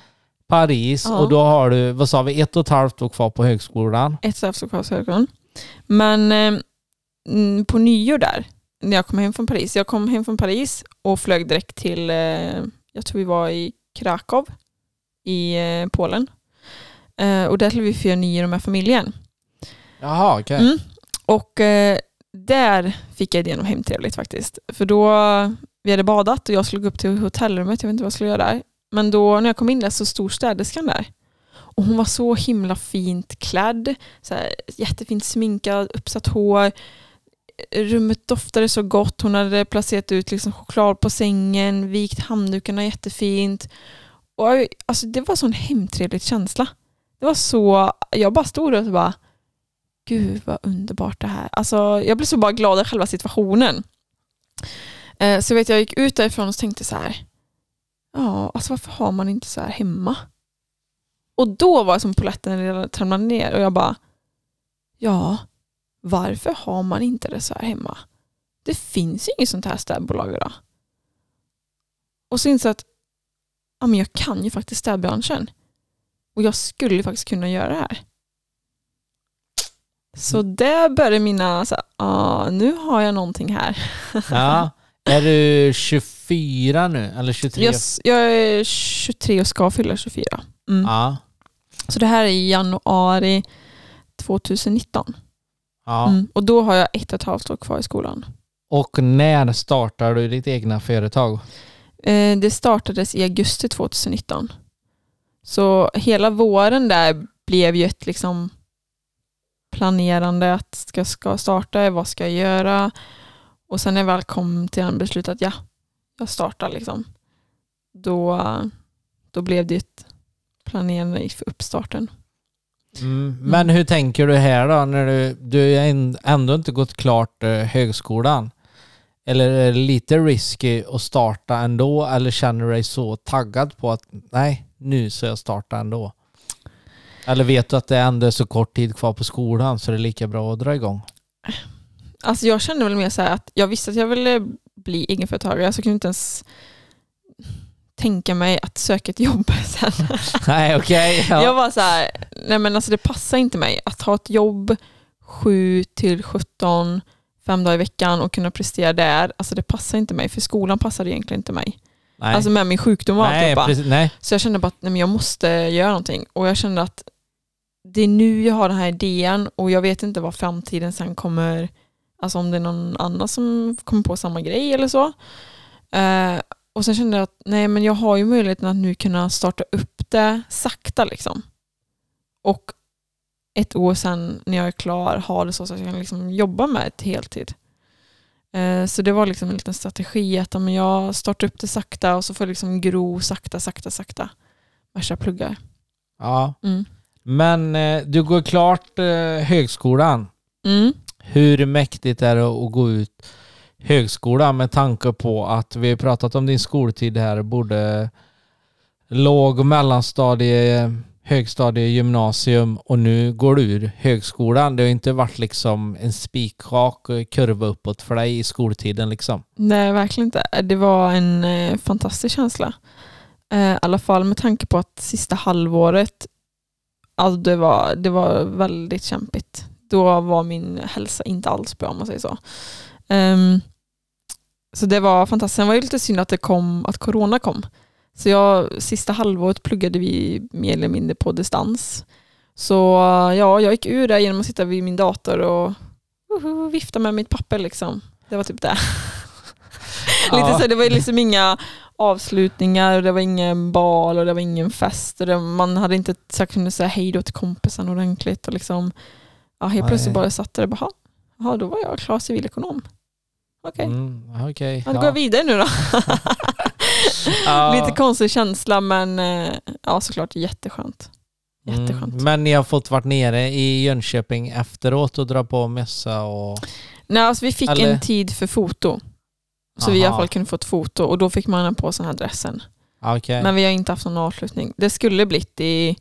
Paris Ja. och då har du, vad sa vi, ett och ett halvt år kvar på högskolan. Ett och ett halvt år Men eh, på nyår där, när jag kom hem från Paris, jag kom hem från Paris och flög direkt till, eh, jag tror vi var i Krakow i eh, Polen. Eh, och där skulle vi fira nyår med familjen. Jaha, okej. Mm. Och eh, där fick jag idén om hemtrevligt faktiskt. För då, vi hade badat och jag skulle gå upp till hotellrummet, jag vet inte vad jag skulle göra där. Men då när jag kom in där så stod städerskan där. Och hon var så himla fint klädd, så här, jättefint sminkad, uppsatt hår. Rummet doftade så gott, hon hade placerat ut liksom choklad på sängen, vikt handdukarna jättefint. Och, jag- alltså, det var sån hemtrevlig känsla. Det var så, jag bara stod där och så bara gud vad underbart det här. Alltså, jag blev så bara glad i själva situationen. Eh, så vet jag, jag gick ut därifrån och tänkte så här, ja, alltså varför har man inte så här hemma? Och då var det som polletten trillade ner och jag bara, ja, varför har man inte det så här hemma? Det finns ju inget sånt här städbolag idag. Och så insåg jag att ja, men jag kan ju faktiskt städbranschen. Och jag skulle faktiskt kunna göra det här. Så där började mina, så här, ah, nu har jag någonting här. Ja. Är du 24 nu? Eller 23? Jag, jag är 23 och ska fylla 24. Mm. Ja. Så det här är i januari 2019. ja. Mm. Och då har jag ett och ett halvt år kvar i skolan. Och när startar du ditt egna företag? Eh, det startades i augusti 2019. Så hela våren där blev ju ett liksom planerande att ska, ska starta, vad ska jag göra? Och sen när jag väl kom till en beslut att ja, jag startar liksom. Då, då blev det ett planerande för uppstarten. Mm. Men hur tänker du här då? När du, du ändå inte gått klart eh, högskolan. Eller är det lite risky att starta ändå? Eller känner du dig så taggad på att nej, nu ska jag starta ändå? Eller vet du att det ändå är så kort tid kvar på skolan så det är lika bra att dra igång? Alltså jag kände väl mer så här att jag visste att jag ville bli egenföretagare så jag kunde inte ens tänka mig att söka ett jobb sen. nej, okej. ja. Jag var så här, nej men alltså det passar inte mig att ha ett jobb 7 till 17, fem dagar i veckan och kunna prestera där. Alltså det passar inte mig för skolan passade egentligen inte mig. nej. Alltså med min sjukdom och nej, precis, nej. Så jag kände bara att nej, men jag måste göra någonting och jag kände att det är nu jag har den här idén och jag vet inte vad framtiden sen kommer, alltså om det är någon annan som kommer på samma grej eller så. Eh, och sen kände jag att nej men jag har ju möjligheten att nu kunna starta upp det sakta liksom. Och ett år sen när jag är klar ha det så, att jag kan liksom jobba med ett heltid. Eh, Så det var liksom en liten strategi att men jag startar upp det sakta och så får det liksom gro sakta, sakta, sakta. Värsta pluggar. Ja. Mm. Men eh, du går klart eh, högskolan. Mm. Hur mäktigt är det att gå ut högskolan med tanke på att vi har pratat om din skoltid här, både låg och mellanstadie, högstadie, gymnasium och nu går du ur högskolan. Det har inte varit liksom en spikrak kurva uppåt för dig i skoltiden liksom. Nej, verkligen inte. Det var en eh, fantastisk känsla. Eh, I alla fall med tanke på att sista halvåret, alltså det, var, det var väldigt kämpigt. Då var min hälsa inte alls bra om man säger så. Ehm, så det var fantastiskt. Sen var det lite synd att det kom, att corona kom. Så jag, sista halvåret pluggade vi mer eller mindre på distans. Så ja, jag gick ur där genom att sitta vid min dator och uh, vifta med mitt papper liksom. Det var typ det. Lite så, det var liksom inga avslutningar, och det var ingen bal och det var ingen fest. Och det, man hade inte sagt kunnat säga hej då till kompisen ordentligt. Och liksom, ja, helt plötsligt bara satt där och bara, "Ha, ja, då var jag klar civilekonom. Okej, Mm, okej, ja, då går jag vidare nu då. Lite konstig känsla men eh, ja, såklart jätteskönt. Jätteskönt. Mm, men ni har fått varit nere i Jönköping efteråt och dra på mässa och... Nej, alltså vi fick Eller- en tid för foto. Så vi i alla Aha. fall kunde få ett foto och då fick man på sig den här dressen. Okej. Men vi har inte haft någon avslutning. Det skulle blivit i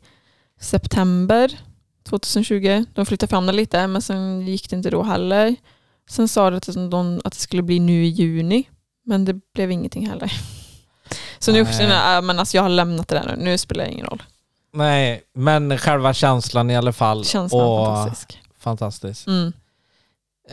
september 2020. De flyttade fram det lite men sen gick det inte då heller. Sen sa det att de, att det skulle bli nu i juni men det blev ingenting heller. Så nu känner jag, men alltså jag har lämnat det där nu. Nu spelar det ingen roll. Nej, men själva känslan i alla fall. Känslan och fantastisk. fantastisk. Mm.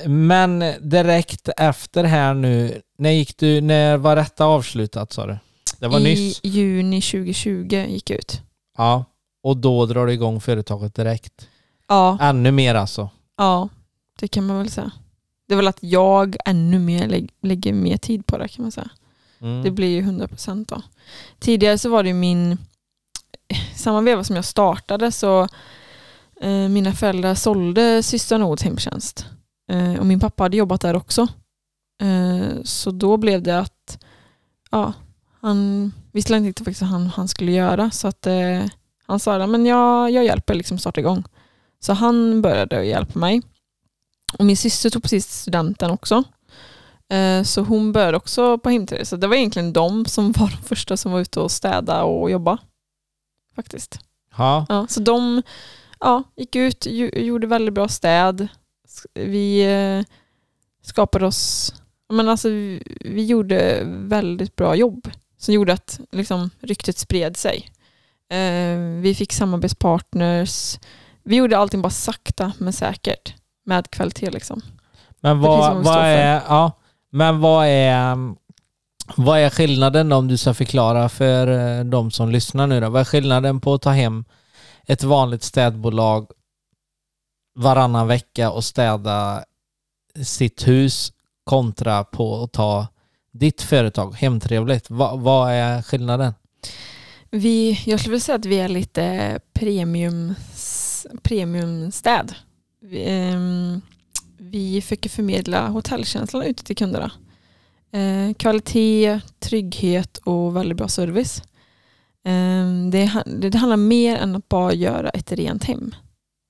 Men direkt efter här nu, när gick du, när var detta avslutat sa du? Det var I nyss? juni 2020 gick jag ut. Ja. Och då drar du igång företaget direkt? Ja, Ännu mer alltså? ja, det kan man väl säga. Det är väl att jag ännu mer lä- lägger mer tid på det kan man säga. Mm. Det blir ju 100% då. Tidigare så var det ju min, samma veva som jag startade så eh, mina föräldrar sålde Syster Nords hemtjänst. Eh, och min pappa hade jobbat där också. Eh, så då blev det att ja, han visste inte riktigt vad han, han skulle göra så att eh, han sa men jag, jag hjälper liksom starta igång. Så han började att hjälpa mig. Och min syster tog precis studenten också. Eh, Så hon började också på hemtid. Så det var egentligen de som var de första som var ute och städa och jobba. Faktiskt. Ja. Ja, så de ja, gick ut, gjorde väldigt bra städ. Vi eh, skapade oss, men alltså, vi, vi gjorde väldigt bra jobb som gjorde att liksom, ryktet spred sig. Eh, vi fick samarbetspartners. Vi gjorde allting bara sakta men säkert med kvalitet. Liksom. Men vad, vad är, ja, men vad är, vad är skillnaden om du ska förklara för eh, de som lyssnar nu då? Vad är skillnaden på att ta hem ett vanligt städbolag varannan vecka och städa sitt hus kontra på att ta ditt företag, Hemtrevligt? Va, vad är skillnaden? Vi, jag skulle vilja säga att vi är lite premium, premiumstäd. Vi, ehm, vi försöker förmedla hotellkänslan ute till kunderna. Eh, kvalitet, trygghet och väldigt bra service. Ehm, det, det, det handlar mer än att bara göra ett rent hem.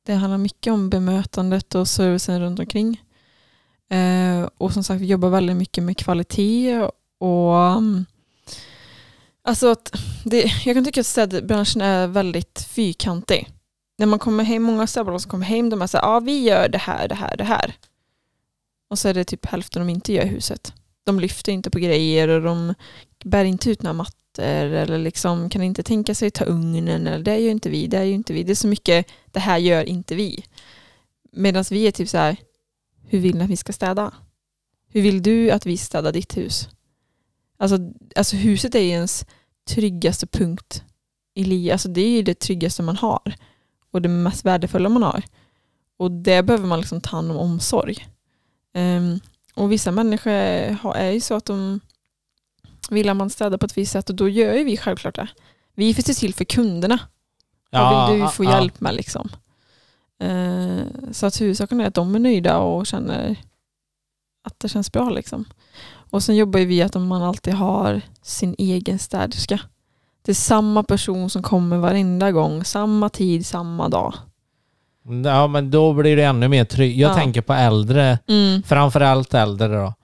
Det handlar mycket om bemötandet och servicen runt omkring. Eh, och som sagt, vi jobbar väldigt mycket med kvalitet och um, Alltså att det, jag kan tycka att städbranschen är väldigt fyrkantig. När man kommer hem, många städbolag som kommer hem, de är såhär, ja vi gör det här, det här, det här. Och så är det typ hälften de inte gör i huset. De lyfter inte på grejer och de bär inte ut några mattor eller liksom kan inte tänka sig ta ugnen eller det gör inte vi, det gör inte vi. Det är så mycket, det här gör inte vi. Medan vi är typ så här, hur vill ni att vi ska städa? Hur vill du att vi städar ditt hus? Alltså, alltså huset är ju ens tryggaste punkt i livet. Alltså det är ju det tryggaste man har. Och det mest värdefulla man har. Och det behöver man liksom ta hand om omsorg. Ehm, och vissa människor är ju så att de vill att man städar på ett visst sätt och då gör ju vi självklart det. Vi finns till för kunderna. Vad vill du få ja. hjälp med liksom? Eh, så att huvudsaken är att de är nöjda och känner att det känns bra liksom. Och sen jobbar vi att man alltid har sin egen städerska. Det är samma person som kommer varenda gång, samma tid, samma dag. Ja men då blir det ännu mer tryggt. Jag Ja. tänker på äldre, Mm. framförallt äldre då.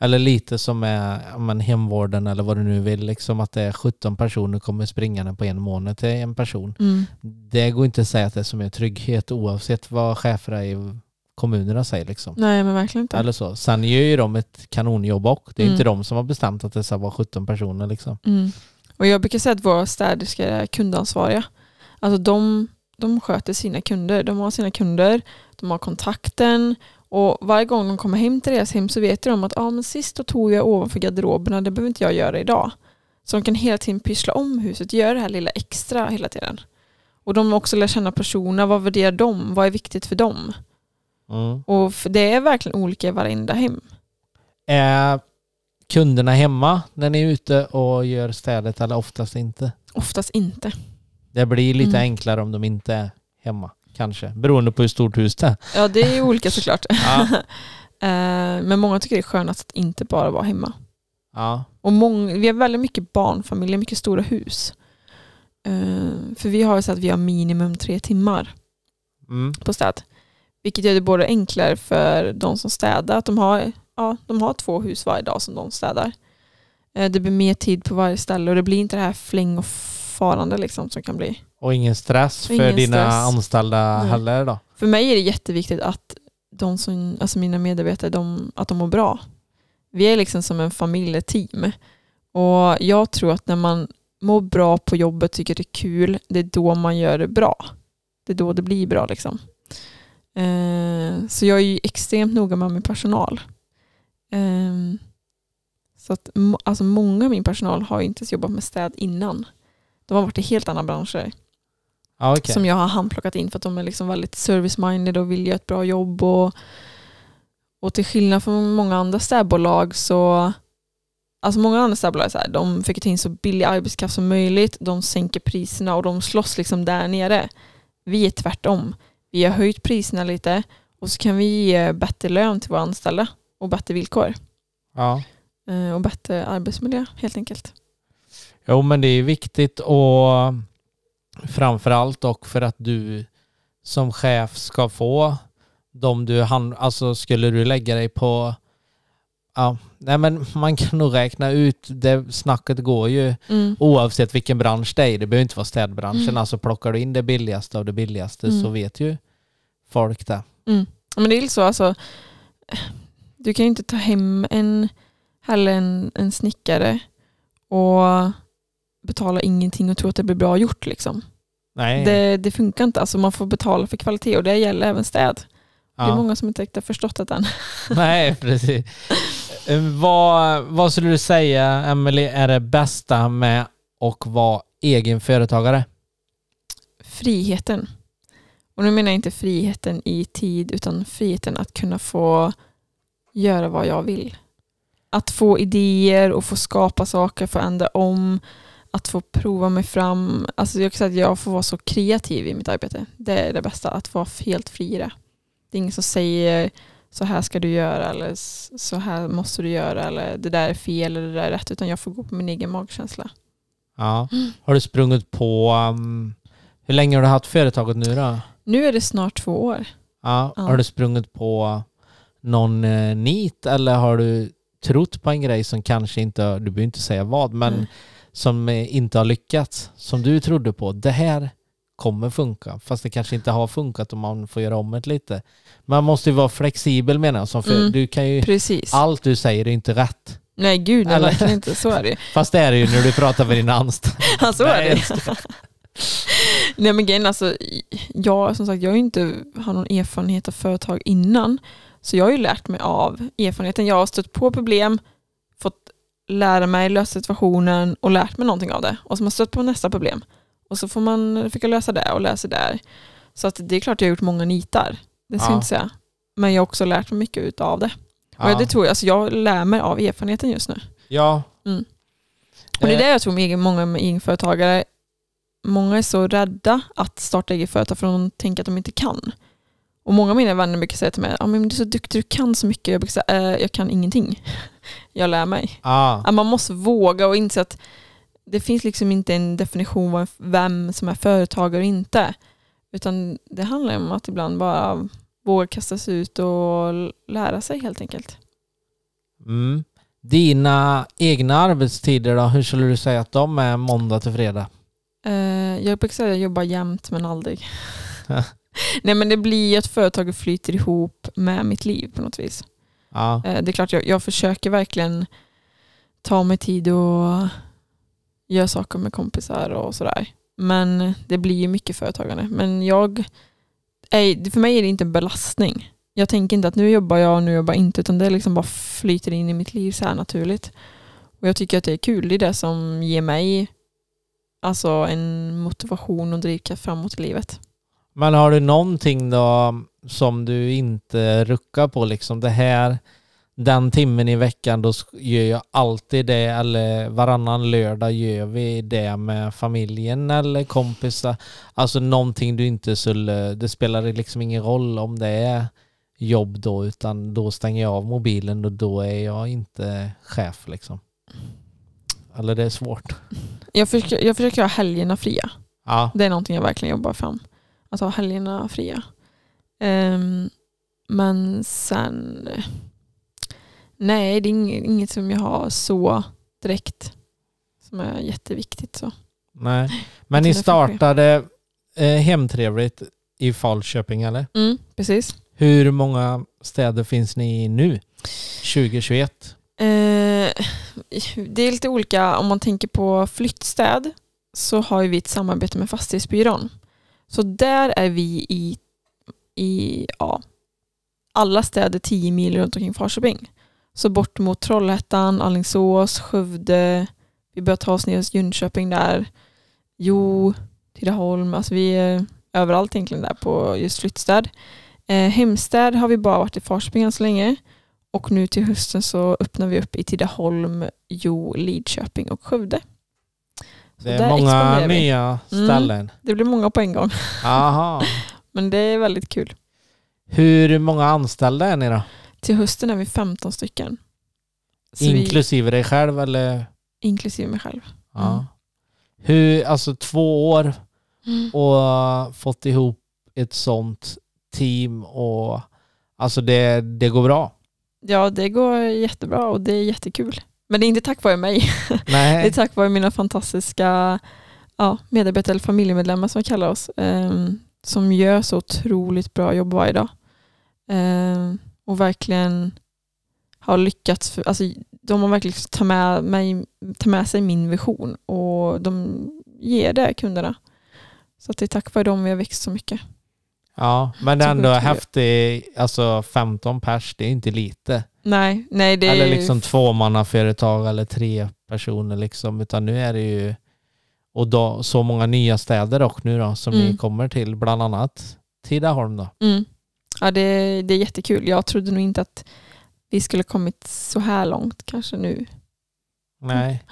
Eller lite som är men hemvården eller vad du nu vill. Liksom att det är 17 personer kommer springande på en månad till en person. Mm. Det går inte att säga att det är som är trygghet oavsett vad cheferna i kommunerna säger. Liksom. Nej men verkligen inte. Eller så. Sen gör ju de ett kanonjobb och det är Mm. inte de som har bestämt att det ska vara 17 personer. Liksom. Mm. Och jag brukar säga att våra städerskor är kundansvariga. Alltså de, de sköter sina kunder. De har sina kunder, de har kontakten och varje gång de kommer hem till deras hem så vet de att ah, men sist då tog jag ovanför garderoberna, det behöver inte jag göra idag. Så de kan hela tiden pyssla om huset, göra det här lilla extra hela tiden. Och de också lär känna personerna, vad värderar de, vad är viktigt för dem? Mm. Och det är verkligen olika i varenda hem. Eh, kunderna hemma när ni är ute och gör städet eller oftast inte? Oftast inte. Det blir lite Mm. enklare om de inte är hemma, kanske. Beroende på hur stort hus det är. Ja, det är olika såklart. Ja. Eh, Men många tycker det är skönast att inte bara vara hemma. Ja. Och många, vi har väldigt mycket barnfamiljer, mycket stora hus. Eh, För vi har så att vi har minimum tre timmar Mm. på städ. Vilket gör det både enklare för de som städar, att de har, ja, de har två hus varje dag som de städar. Eh, Det blir mer tid på varje ställe och det blir inte det här fläng och farande liksom som kan bli. Och ingen stress för Ingen dina stress. anställda Nej. heller då? För mig är det jätteviktigt att de som, alltså mina medarbetare de, att de mår bra. Vi är liksom som en familjeteam. Och jag tror att när man mår bra på jobbet, tycker det är kul, det är då man gör det bra. Det är då det blir bra. Liksom. Eh, så jag är ju extremt noga med min personal. Eh, så att alltså många av min personal har inte ens jobbat med städ innan. De har varit i helt andra branscher okej. som jag har handplockat in för att de är liksom väldigt service-minded och vill göra ett bra jobb. Och, och till skillnad från många andra städbolag så Alltså många andra städbolag så här, de försöker in så billig arbetskraft som möjligt, de sänker priserna och de slåss liksom där nere. Vi är tvärtom. Vi har höjt priserna lite och så kan vi ge bättre lön till våra anställda och bättre villkor. Ja. Eh, Och bättre arbetsmiljö helt enkelt. Jo, men det är viktigt och framförallt och för att du som chef ska få de du hand, alltså skulle du lägga dig på Ja, nej men man kan nog räkna ut, det snacket går ju Mm. oavsett vilken bransch det är. Det behöver inte vara städbranschen. Mm. Alltså plockar du in det billigaste av det billigaste Mm. så vet ju folk det. Ja, Men det är ju så, alltså, du kan ju inte ta hem en, heller en, en snickare och betala ingenting och tro att det blir bra gjort. Liksom. Nej. Det, det funkar inte. Alltså, man får betala för kvalitet och det gäller även städ. Det är ja. många som inte riktigt har förstått det än. Nej, precis. Vad, vad skulle du säga, Emily, är det bästa med att vara egen företagare? Friheten. Och nu menar jag inte friheten i tid utan friheten att kunna få göra vad jag vill. Att få idéer och få skapa saker, få ändra om, att få prova mig fram. Alltså jag kan säga att jag får vara så kreativ i mitt arbete. Det är det bästa, att vara helt fri i det. Det är ingen som säger så här ska du göra eller så här måste du göra eller det där är fel eller det där är rätt utan jag får gå på min egen magkänsla. Ja. Har du sprungit på... um, hur länge har du haft företaget nu då? Nu är det snart två år. Ja. Ja. Har du sprungit på någon eh, nit eller har du trott på en grej som kanske inte, du behöver inte säga vad, men Mm. som eh, inte har lyckats? Som du trodde på, det här kommer funka, fast det kanske inte har funkat om man får göra om det lite. Man måste ju vara flexibel menar jag, som för, Mm. du kan ju, Precis. allt du säger är inte rätt. Nej gud, nej, verkligen inte. Så är det. Fast det är det ju när du pratar med dina anställda. Ja, så är det jag. Nej men grejen alltså, jag, som sagt, jag har ju inte har någon erfarenhet av företag innan. Så jag har ju lärt mig av erfarenheten. Jag har stött på problem, fått lära mig, lösa situationen och lärt mig någonting av det. Och så har man stött på nästa problem. Och så får man försöka lösa det och läsa där. Så att det är klart jag har gjort många nitar. Det ska Ja. jag inte säga. Men jag har också lärt mig mycket utav det. Och Ja. det tror jag, alltså jag lär mig av erfarenheten just nu. Ja. Mm. Och det är Eh, det jag tror med många med egenföretagare, många är så rädda att starta eget företag för de tänker att de inte kan. Och många av mina vänner brukar säga till mig, ah, men du är så duktig, du kan så mycket. Jag brukar säga, eh, jag kan ingenting. jag lär mig. Ja. Att man måste våga och inse att det finns liksom inte en definition av vem som är företagare och inte. Utan det handlar om att ibland bara våga kasta sig ut och lära sig helt enkelt. Mm. Dina egna arbetstider då, hur skulle du säga att de är måndag till fredag? Eh, jag brukar säga att jag jobbar jämt men aldrig. Nej men det blir ju att företaget flyter ihop med mitt liv på något vis. Ja. Eh, det är klart jag, jag försöker verkligen ta mig tid och gör saker med kompisar och sådär. Men det blir ju mycket företagande. Men jag, är, för mig är det inte en belastning. Jag tänker inte att nu jobbar jag och nu jobbar jag inte utan det liksom bara flyter in i mitt liv så här naturligt. Och jag tycker att det är kul. Det är det som ger mig alltså en motivation och drivkraft framåt i livet. Men har du någonting då som du inte ruckar på liksom det här den timmen i veckan då gör jag alltid det eller varannan lördag gör vi det med familjen eller kompisar. Alltså någonting du inte skulle, det spelar liksom ingen roll om det är jobb då utan då stänger jag av mobilen och då är jag inte chef liksom. Eller det är svårt. Jag försöker, jag försöker ha helgerna fria. Ja, Det är någonting jag verkligen jobbar fram. Att ha helgerna fria. Ehm, men sen... Nej, det är inget, som jag har så direkt som är jätteviktigt. Så. nej. Men ni startade eh, Hemtrevligt i Falköping eller? Mm, precis. Hur många städer finns ni i nu? 2021? Eh, det är lite olika. Om man tänker på flyttstäd så har vi ett samarbete med Fastighetsbyrån. Så där är vi i, i ja, alla städer 10 mil runt omkring Falköping. Så bort mot Trollhättan, Alingsås, Skövde. Vi börjar ta oss ner hos Jönköping där. Jo, Tidaholm. Alltså vi är överallt egentligen där på just flyttstäd. Eh, hemstäd har vi bara varit i Falköping än så länge. Och nu till hösten så öppnar vi upp i Tidaholm, Jo, Lidköping och Skövde. Så Det är många nya ställen. Det blir många på en gång. Aha. Men det är väldigt kul. Hur många anställda är ni då? Till hösten är vi 15 stycken. Så vi, Inklusive dig själv eller? inklusive mig själv. Ja. Mm. Hur, alltså två år och fått ihop ett sånt team och alltså det, det går bra. Ja, det går jättebra och det är jättekul. Men det är inte tack vare mig. Det är Nej. tack vare mina fantastiska ja, medarbetare eller familjemedlemmar som vi kallar oss. ehm, som gör så otroligt bra jobb varje dag. Ehm, och verkligen har lyckats. För, alltså, de har verkligen tagit med, mig, ta med sig min vision och de ger det kunderna. Så att det är tack vare dem vi har växt så mycket. Ja, men det är ändå häftigt. Alltså 15 pers, det är inte lite. Nej, nej det är Eller liksom tvåmannaföretag eller tre personer liksom. Utan nu är det ju och då, så många nya städer och nu då som Mm. ni kommer till. Bland annat Tidaholm då. Mm. Ja, det, det är jättekul. Jag trodde nog inte att vi skulle kommit så här långt kanske nu. Nej.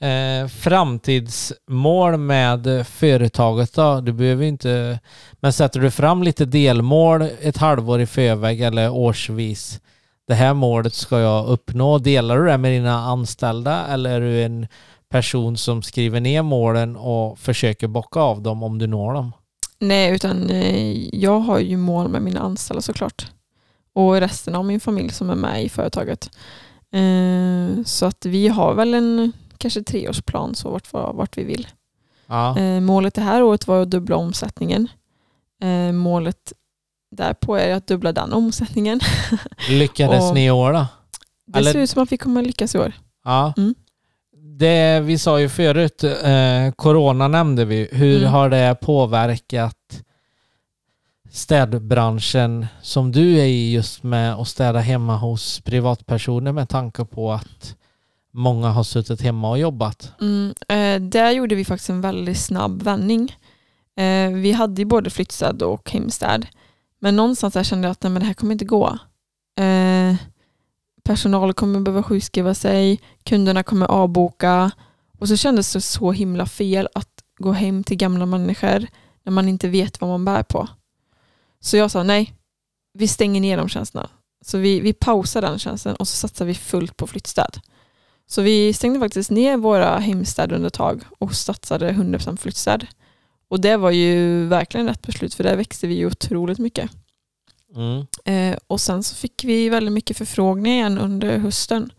Eh, framtidsmål med företaget då? Du behöver inte... Men sätter du fram lite delmål ett halvår i förväg eller årsvis? Det här målet ska jag uppnå. Delar du det med dina anställda eller är du en person som skriver ner målen och försöker bocka av dem om du når dem? Nej, utan eh, jag har ju mål med mina anställda såklart. Och resten av min familj som är med i företaget. Eh, så att vi har väl en kanske treårsplan så vart, vart vi vill. Ja. Eh, målet det här året var att dubbla omsättningen. Målet därpå är att dubbla den omsättningen. Lyckades och- ni i år då? Det Eller- ser ut som att vi kommer lyckas i år. Ja. Mm. Det vi sa ju förut, eh, corona nämnde vi. Hur Mm. har det påverkat städbranschen som du är i just med att städa hemma hos privatpersoner med tanke på att många har suttit hemma och jobbat? Mm, eh, där gjorde vi faktiskt en väldigt snabb vändning. Eh, vi hade ju både flyttstäd och hemstäd. Men någonstans där kände jag att nej, men det här kommer inte gå. Eh, personal kommer behöva sjukskriva sig, kunderna kommer avboka. Och så kändes det så himla fel att gå hem till gamla människor när man inte vet vad man bär på. Så jag sa nej, vi stänger ner de tjänsterna. Så vi, vi pausar den tjänsten och så satsar vi fullt på flyttstäd. Så vi stängde faktiskt ner våra hemstäder under ett tag och satsade 100% flyttstäd. Och det var ju verkligen rätt beslut för där växte vi ju otroligt mycket. Mm. Eh, och sen så fick vi väldigt mycket förfrågningar igen under hösten.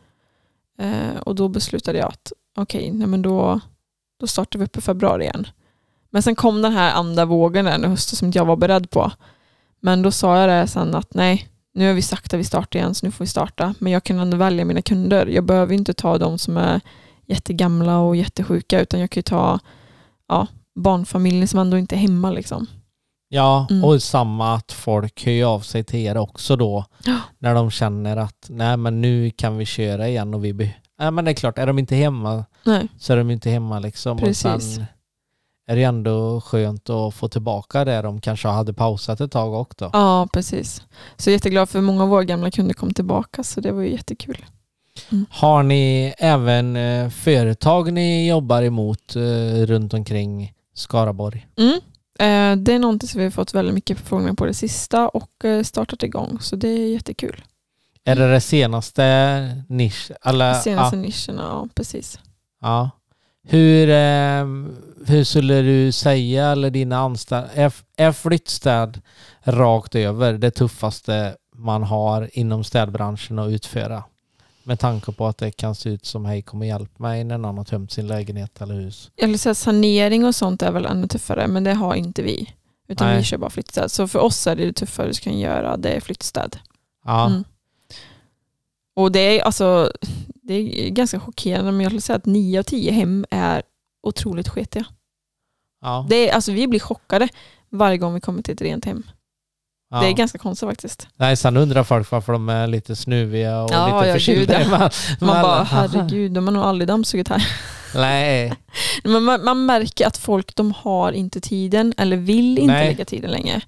Eh, och då beslutade jag att okej, nej men då, då startar vi upp i februari igen. Men sen kom den här andra vågen där under hösten som inte jag var beredd på. Men då sa jag det sen att nej, nu har vi sagt att vi startar igen så nu får vi starta. Men jag kan ändå välja mina kunder. Jag behöver inte ta de som är jättegamla och jättesjuka utan jag kan ju ta ja, barnfamiljer som ändå inte är hemma. Liksom. Ja, Mm. och samma att folk hör av sig till er också då när de känner att nej men nu kan vi köra igen och vi be- Nej men det är klart, är de inte hemma Nej. så är de inte hemma liksom. Precis. Och sen är det ändå skönt att få tillbaka det de kanske hade pausat ett tag också. Ja, precis. Så jätteglad för många av våra gamla kunder kom tillbaka så det var ju jättekul. Har ni även eh, företag ni jobbar emot eh, runt omkring Skaraborg? Mm. Eh, det är någonting som vi har fått väldigt mycket förfrågningar på det sista och eh, startat igång så det är jättekul. Är det det senaste nisch? Eller, Senaste ja, nischerna, ja precis. ja. Hur, eh, hur skulle du säga, eller dina anställda, är, är flyttstäd rakt över det tuffaste man har inom städbranschen att utföra? Med tanke på att det kan se ut som hej kom och hjälp mig när någon har tömt sin lägenhet eller hus. Jag vill säga sanering och sånt är väl ännu tuffare men det har inte vi. Utan Nej. vi kör bara flyttstäd. Så för oss är det det tuffare du kan göra, det är flyttstäd. Ja, Mm. Och det är alltså det är ganska chockerande men jag skulle säga att nio av tio hem är otroligt sketiga. ja, Det är, alltså vi blir chockade varje gång vi kommer till ett rent hem. Ja. Det är ganska konstigt faktiskt. Nej, sen undrar folk varför de är lite snuviga och Ja, lite ja, förkylda. ja. Man, Man bara herregud, de har nog aldrig dammsugit här. Nej, Men man, man märker att folk de har inte tiden eller vill inte Nej. lägga tiden längre.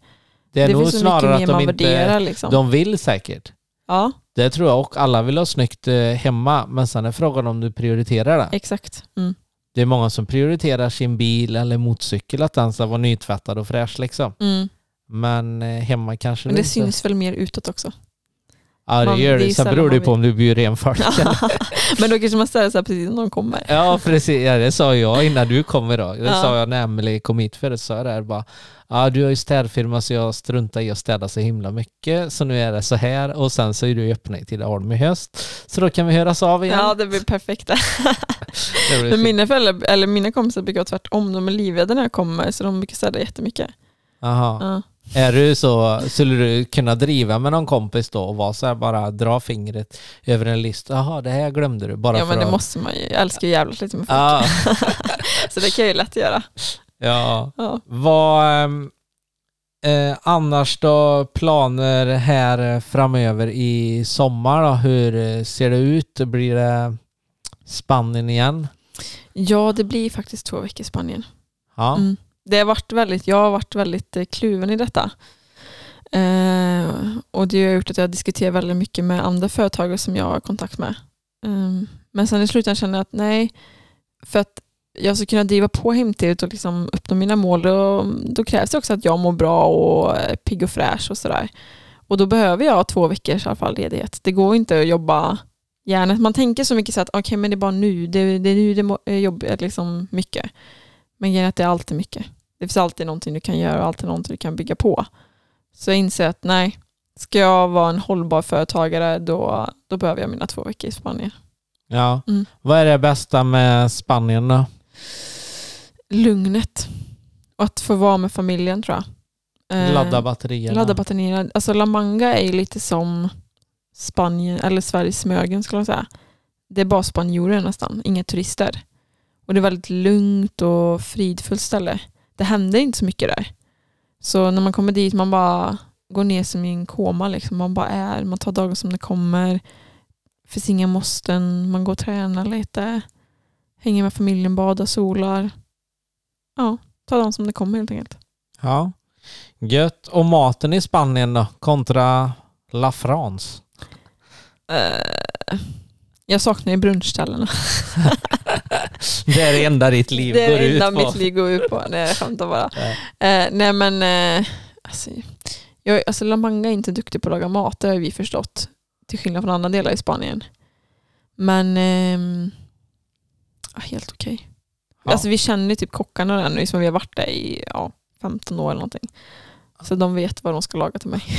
det är det nog finns så snarare mycket att de man inte... värderar. Liksom. De vill säkert. Ja, Det tror jag och alla vill ha snyggt eh, hemma, men sen är frågan om du prioriterar det. exakt. Mm. Det är många som prioriterar sin bil eller motorcykel att den ska vara nytvättad och fräsch liksom. Mm. Men eh, hemma kanske Men det inte... syns väl mer utåt också. Ja, det man- gör det det. Sen beror det på om du bjuder in folk. Men då kanske man ställer sig precis när de kommer. Ja precis, ja, det sa jag innan du kom idag. Det Ja. sa jag när Emelie kom hit förut. Så jag där bara, ja du har ju städfirma så jag struntar i att städa så himla mycket. Så nu är det så här och sen så är du öppna till Alm i höst. Så då kan vi höras av igen. Ja, det blir perfekt. Det blir Men mina, föräldrar, eller mina kompisar brukar vara tvärtom. De är livrädda när jag kommer så de brukar städa jättemycket. Aha. Ja. Är du så, skulle du kunna driva med någon kompis då och vara så här bara dra fingret över en list? Jaha, det här glömde du. Bara ja, men det att... måste man ju. Jag älskar ju jävligt lite med folk. Ja, Så det kan jag ju lätt göra. ja. Ja. Vad ehm, eh, annars då planer här framöver i sommar då? Hur ser det ut? Blir det Spanien igen? ja, det blir faktiskt två veckor i Spanien. Ja. Mm. Det har varit väldigt, jag har varit väldigt eh, kluven i detta. Eh, och det har gjort att jag diskuterar väldigt mycket med andra företagare som jag har kontakt med. Eh, men sen i slutändan känner jag att nej, för att jag ska kunna driva på hemtidigt och liksom uppnå mina mål, då, då krävs det också att jag mår bra och är pigg och fräsch och sådär. Och då behöver jag två veckors i alla fall ledighet. Det går inte att jobba hjärnet. Man tänker så mycket så att okay, men det är bara nu, det, det är nu det är jobb, är liksom mycket. Men grejen är att det är alltid mycket. Det finns alltid någonting du kan göra och alltid någonting du kan bygga på. Så jag inser att nej, ska jag vara en hållbar företagare då, då behöver jag mina två veckor i Spanien. ja. Mm. Vad är det bästa med Spanien då? Lugnet och att få vara med familjen tror jag. Eh, Ladda batterierna? Ladda batterierna. Alltså La Manga är lite som Spanien, eller Sveriges Smögen skulle jag säga. Det är bara spanjorer nästan, inga turister. Och det är väldigt lugnt och fridfullt ställe. Det händer inte så mycket där. Så när man kommer dit, man bara går ner som i en koma. Liksom. Man bara är, man tar dagen som det kommer. Det finns inga måsten, man går och tränar lite. Hänger med familjen, badar, solar. Ja, tar dagen som det kommer helt enkelt. Ja. Gött. Och maten i Spanien då? Kontra La France? Eh, jag saknar ju brunchställena. det är det enda ditt liv det är går det ut enda på. mitt liv går ut på. Nej, jag skämtar bara. Nej. Eh, nej men, eh, alltså, jag, alltså La Manga är inte duktig på att laga mat, det har vi förstått. Till skillnad från andra delar i Spanien. Men ja, helt okej. Ja. Alltså vi känner typ kockarna där nu, som vi har varit där i ja, 15 år eller någonting. Så de vet vad de ska laga till mig.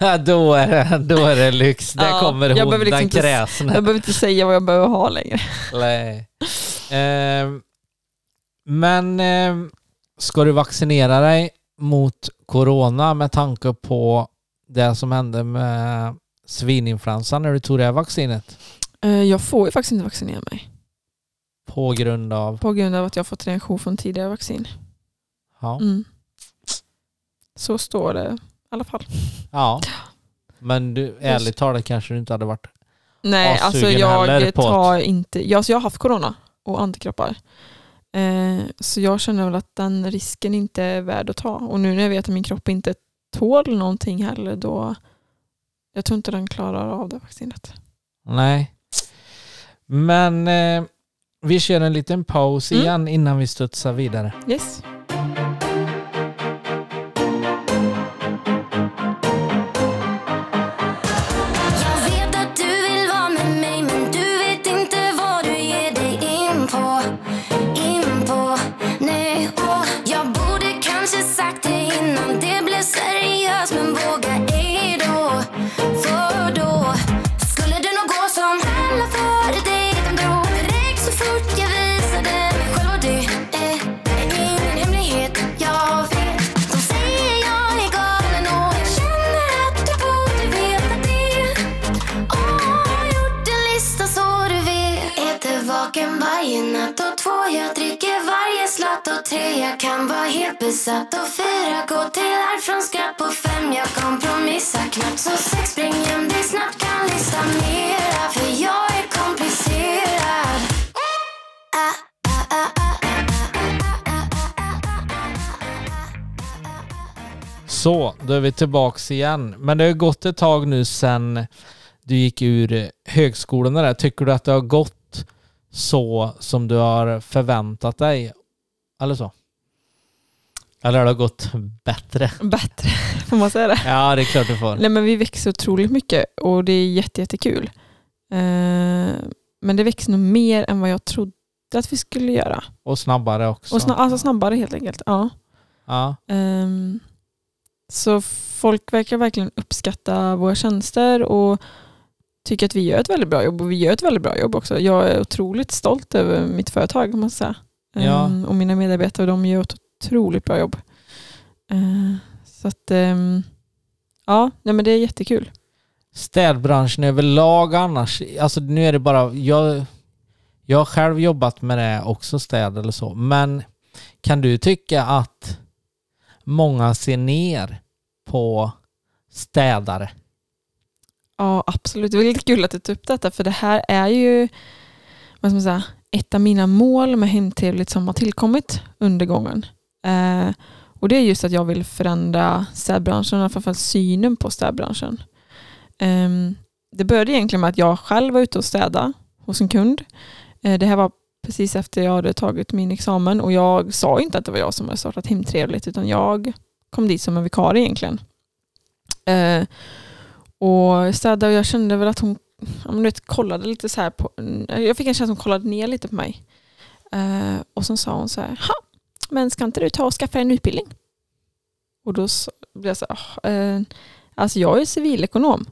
Ja, då, är det, då är det lyx. Där Ja, kommer jag hon, behöver liksom den inte kräsna. Jag behöver inte säga vad jag behöver ha längre. Nej. Ehm, men ehm, ska du vaccinera dig mot corona med tanke på det som hände med svininfluensan när du tog det här vaccinet? Eh, jag får ju faktiskt inte vaccinera mig. På grund av... På grund av att jag fått reaktion från tidigare vaccin. Ja. Mm. Så står det i alla fall. ja. Men du, ärligt talat kanske du inte hade varit... Nej, alltså jag tar inte... Jag, alltså jag har haft corona och antikroppar. Eh, så jag känner väl att den risken inte är värd att ta. Och nu när jag vet att min kropp inte tål någonting heller, då jag tror inte den klarar av det vaccinet. Nej. Men eh, vi kör en liten paus Mm. igen innan vi studsar vidare. Yes. Två jag dricker varje slatt och tre jag kan vara helt besatt och fyra gå till här från skratt på fem jag kompromissar knappt så sex spring hem dig snabbt kan lista mera för jag är komplicerad Ah, ah, ah, ah, Så, då är vi tillbaks igen. Men det har gått ett tag nu sen du gick ur högskolan där. Tycker du att det har gått så som du har förväntat dig? Eller så? Eller har det gått bättre? Bättre, får man säga det? Ja, det är klart du får. Nej, men vi växer otroligt mycket och det är jätte, jättekul. Eh, men det växer nog mer än vad jag trodde att vi skulle göra. Och snabbare också. Och sna- alltså snabbare helt enkelt. Ja. Ja. Ehm, så folk verkar verkligen uppskatta våra tjänster och tycker att vi gör ett väldigt bra jobb och vi gör ett väldigt bra jobb också. Jag är otroligt stolt över mitt företag måste säga. Ja. Ehm, och mina medarbetare de gör ett otroligt bra jobb. Ehm, så att ehm, ja, nej, men det är jättekul. Städbranschen överlag annars, alltså nu är det bara, jag, jag har själv jobbat med det också, städ eller så, men kan du tycka att många ser ner på städare? Ja, absolut. Det var lite kul att du tog upp detta, för det här är ju vad ska man säga, ett av mina mål med Hemtrevligt som har tillkommit under gången. Eh, och det är just att jag vill förändra städbranschen och framförallt synen på städbranschen. Eh, det började egentligen med att jag själv var ute och städa hos en kund. Eh, det här var precis efter jag hade tagit min examen och jag sa inte att det var jag som hade startat Hemtrevligt utan jag kom dit som en vikarie egentligen. Eh, och städade och jag kände väl att hon du vet, kollade lite så här på, jag fick en känsla att hon kollade ner lite på mig. Eh, och så sa hon så här, ha, men ska inte du ta och skaffa en utbildning? Och då så, blev jag så här, "Ah, eh, alltså jag är civilekonom.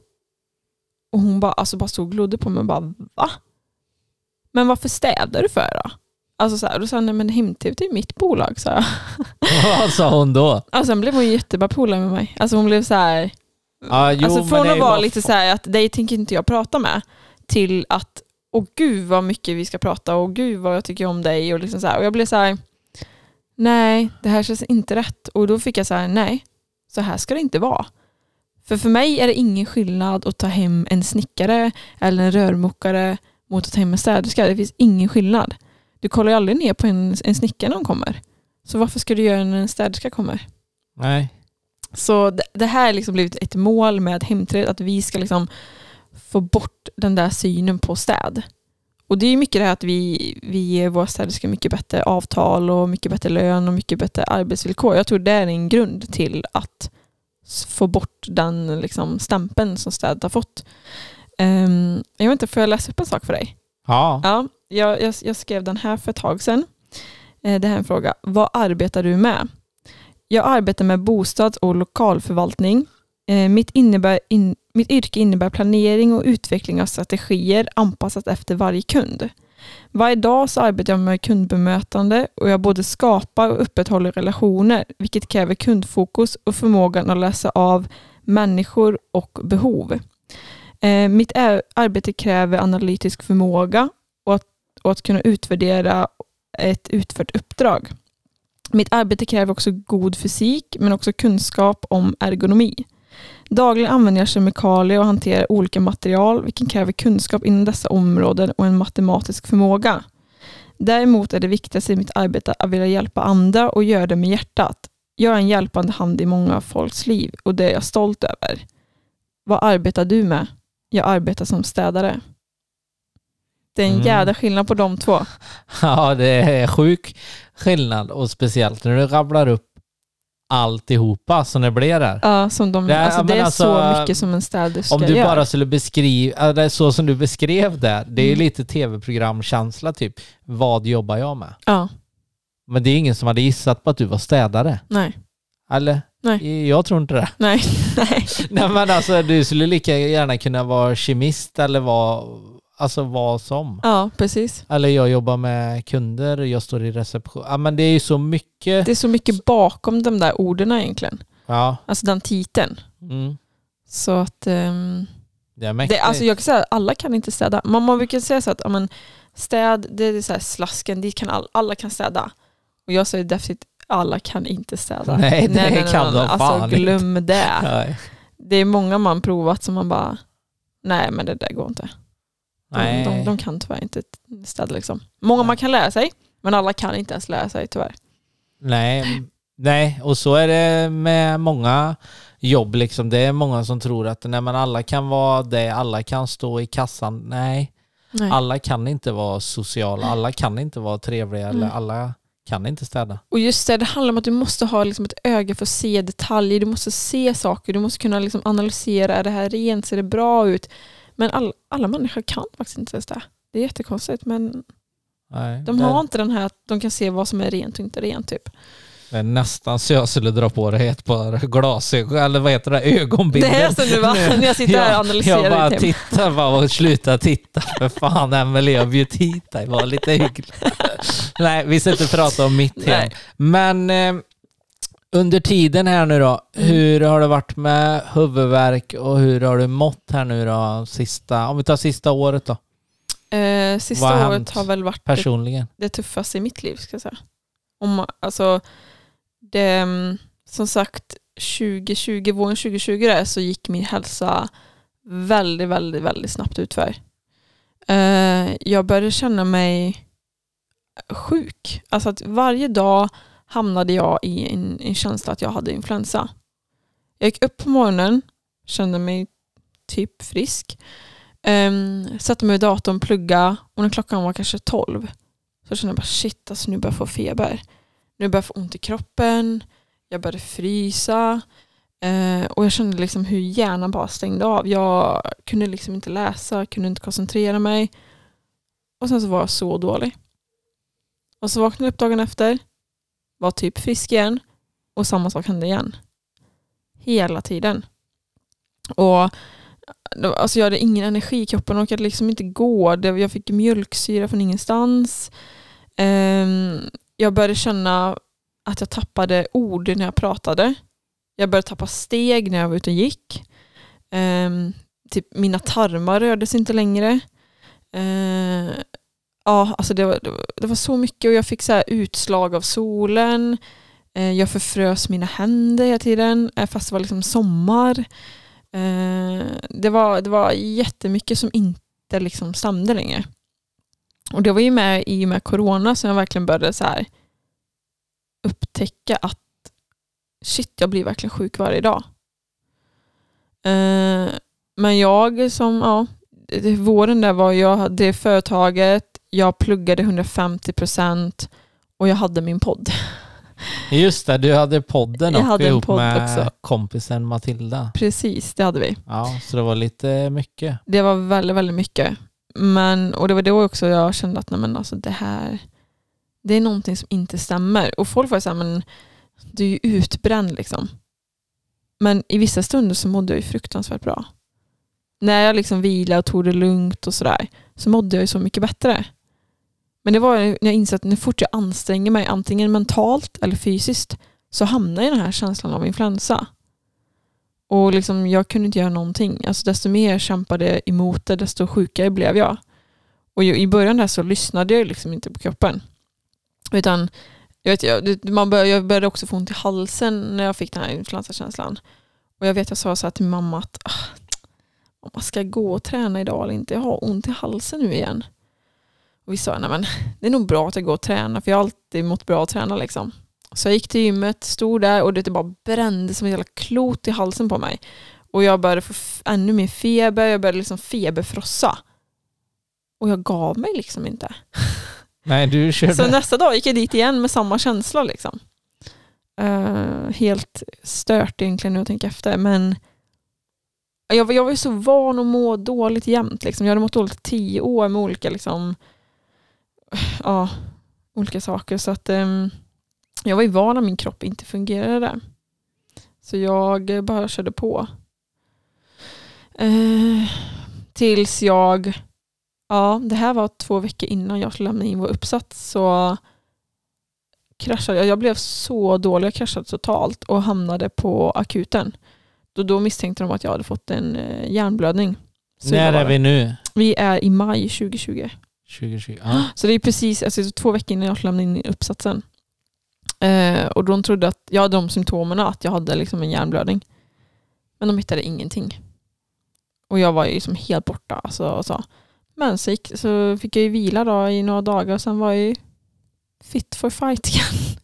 Och hon bara, alltså bara stod och glodde på mig och bara, va? Men varför städar du för då? Alltså så här, och då sa hon, nej men Hemtv är mitt bolag, jag. Vad sa hon då? Och sen blev hon jättebra polare med mig. Alltså hon blev så här, Ja, jo, alltså från att vara lite f- så här att dig tänker inte jag prata med till att åh gud vad mycket vi ska prata och gud vad jag tycker om dig och liksom så här. Och jag blev så här nej det här känns inte rätt och då fick jag så här nej så här ska det inte vara. För för mig är det ingen skillnad att ta hem en snickare eller en rörmokare mot att ta hem en städerska. Det finns ingen skillnad. Du kollar ju aldrig ner på en, en snickare när de kommer. Så varför ska du göra när en städerska kommer? Nej. Så det, det här har liksom blivit ett mål med Hemträd, att vi ska liksom få bort den där synen på städ. Och det är mycket det här att vi, vi ger våra städerskor mycket bättre avtal och mycket bättre lön och mycket bättre arbetsvillkor. Jag tror det är en grund till att få bort den liksom stämpeln som städet har fått. Ehm, jag vet inte, får jag läsa upp en sak för dig? Ja. Ja, jag, jag, jag skrev den här för ett tag sedan. Eh, Det här är en fråga. Vad arbetar du med? Jag arbetar med bostads och lokalförvaltning. Eh, mitt, innebär in, mitt yrke innebär planering och utveckling av strategier anpassat efter varje kund. Varje dag så arbetar jag med kundbemötande och jag både skapar och upprätthåller relationer, vilket kräver kundfokus och förmågan att läsa av människor och behov. Eh, mitt arbete kräver analytisk förmåga och att, och att kunna utvärdera ett utfört uppdrag. Mitt arbete kräver också god fysik men också kunskap om ergonomi. Dagligen använder jag kemikalier och hanterar olika material vilket kräver kunskap inom dessa områden och en matematisk förmåga. Däremot är det viktigaste i mitt arbete att vilja hjälpa andra och göra det med hjärtat. Jag är en hjälpande hand i många folks liv och det är jag stolt över. Vad arbetar du med? Jag arbetar som städare. Det är en Mm. jädra skillnad på de två. Ja, det är sjuk skillnad och speciellt när du rabblar upp alltihopa som det blir där. Ja, som de, Det är- alltså, det är alltså, så mycket som en städerska Om du gör. bara skulle beskriva, eller så som du beskrev det, det är Mm. lite tv-programkänsla typ. Vad jobbar jag med? Ja, Men det är ingen som hade gissat på att du var städare. nej, Eller? Nej. Jag tror inte det. nej, nej. Nej men alltså du skulle lika gärna kunna vara kemist eller vara, alltså vad som. Ja, precis. Eller jag jobbar med kunder, jag står i reception. Ja men det är ju så mycket. Det är så mycket bakom de där orden egentligen. Ja. Alltså den titeln. Mm. Så att ehm, Det är mäktigt. det, alltså jag kan säga att alla kan inte städa. Man, man brukar säga så att ja, men, städ, det är så slasken, dit kan all, alla kan städa. Och jag säger definitivt alla kan inte städa. Nej, det kan de Alltså fan inte. glöm det. Nej. Det är många man provat som man bara, nej men det där går inte. De, Nej. de, de kan tyvärr inte städa liksom. Många man kan lära sig, men alla kan inte ens lära sig tyvärr. Nej, nej, och så är det med många jobb liksom. Det är många som tror att nej, men alla kan vara det, alla kan stå i kassan. Nej, Nej. alla kan inte vara sociala, alla kan inte vara trevliga eller Mm. alla kan inte städa. Och just det, det handlar om att du måste ha liksom ett öga för att se detaljer, du måste se saker, du måste kunna liksom analysera, är det här rent, ser det bra ut? Men all, alla människor kan faktiskt inte ens det. Det är jättekonstigt men Nej, de det, har inte den här att de kan se vad som är rent och inte rent typ. det är nästan så jag skulle dra på dig ett par glasögon, eller vad heter det, ögonbindel. Det är så nu va, när jag sitter här och analyserar Jag bara ditt hem. tittar bara och sluta titta. För fan Emelie, jag bjudit hit dig. Var lite hygglig. Nej, vi ska inte prata om mitt hem. Nej. Men eh, under tiden här nu då, Mm. hur har det varit med huvudvärk och hur har du mått här nu då, sista, om vi tar sista året då, Eh, Vad sista har året har väl varit det, personligen? det tuffaste i mitt liv ska jag säga. Om, alltså, det, mm, som sagt, 2020, våren 2020 där, så gick min hälsa väldigt, väldigt, väldigt snabbt utför. Eh, jag började känna mig sjuk. Alltså att varje dag hamnade jag i en, en känsla att jag hade influensa. Jag gick upp på morgonen, kände mig typ frisk. Um, satte mig vid datorn, plugga och när klockan var kanske 12 så kände jag bara shit, alltså nu börjar jag få feber. Nu börjar jag få ont i kroppen, jag började frysa uh, och jag kände liksom hur hjärnan bara stängde av. Jag kunde liksom inte läsa, kunde inte koncentrera mig och sen så var jag så dålig. Och så vaknade jag upp dagen efter, var typ frisk igen och samma sak hände igen. Hela tiden. Och alltså jag hade ingen energi i kroppen och orkade liksom inte gå. Jag fick mjölksyra från ingenstans. Ehm, jag började känna att jag tappade ord när jag pratade. Jag började tappa steg när jag var ute och gick. Ehm, typ mina tarmar rörde sig inte längre. Ehm, Ja, alltså det var, det var- det var så mycket och jag fick så här utslag av solen. Eh, Jag förfrös mina händer hela tiden eh, fast det var liksom sommar. Eh, det, var, det var jättemycket som inte liksom stämde längre. Och det var ju med i och med corona som jag verkligen började så här upptäcka att shit, jag blir verkligen sjuk varje dag. Eh, men jag som, ja, våren där var jag hade företaget, jag pluggade 150% och jag hade min podd. Just det, du hade podden Jag hade en ihop podd med också. kompisen Matilda. Precis, det hade vi. Ja, så det var lite mycket. Det var väldigt, väldigt mycket. Men, och det var då också jag kände att nej, men alltså det här det är någonting som inte stämmer. Och folk var så här, men du är ju utbränd liksom. Men i vissa stunder så mådde jag ju fruktansvärt bra. När jag liksom vilade och tog det lugnt och sådär så mådde jag ju så mycket bättre. Men det var när jag insåg att när fort jag anstränger mig antingen mentalt eller fysiskt så hamnar jag i den här känslan av influensa. Och liksom, jag kunde inte göra någonting. Alltså, desto mer jag kämpade emot det, desto sjukare blev jag. Och i början där så lyssnade jag liksom inte på kroppen. Utan jag, vet, jag, man bör, jag började också få ont i halsen när jag fick den här influensakänslan. Och jag vet jag sa så här till mamma att ah, mamma ska jag gå och träna idag eller inte? Jag har ont i halsen nu igen. Och vi sa, nej men det är nog bra att jag går och tränar för jag har alltid mått bra att träna liksom. Så jag gick till gymmet, stod där och det bara brände som ett jävla klot i halsen på mig. Och jag började få ännu mer feber, jag började liksom feberfrossa. Och jag gav mig liksom inte. Nej, du körde... Så nästa dag gick jag dit igen med samma känsla. Liksom. Eh, helt stört egentligen nu att tänka efter. Men jag, var- jag var ju så van att må dåligt jämt. Liksom. Jag hade mått dåligt i tio år med olika, liksom, ja, olika saker. Så att, ehm, jag var ju van att min kropp inte fungerade. Så jag bara körde på. Eh, tills jag Ja, det här var två veckor innan jag skulle lämna in vår uppsats så kraschade jag. Jag blev så dålig, jag kraschade totalt och hamnade på akuten. Då, då misstänkte de att jag hade fått en eh, hjärnblödning. Så När är vi nu? Vi är i maj 2020. 2020? Ja. Så det är precis alltså, två veckor innan jag skulle lämna in uppsatsen. Eh, och de trodde att jag hade de symptomen att jag hade liksom en hjärnblödning. Men de hittade ingenting. Och jag var ju liksom helt borta. Alltså, och så. Men så, gick, så fick jag ju vila då i några dagar och sen var jag ju fit for fight igen.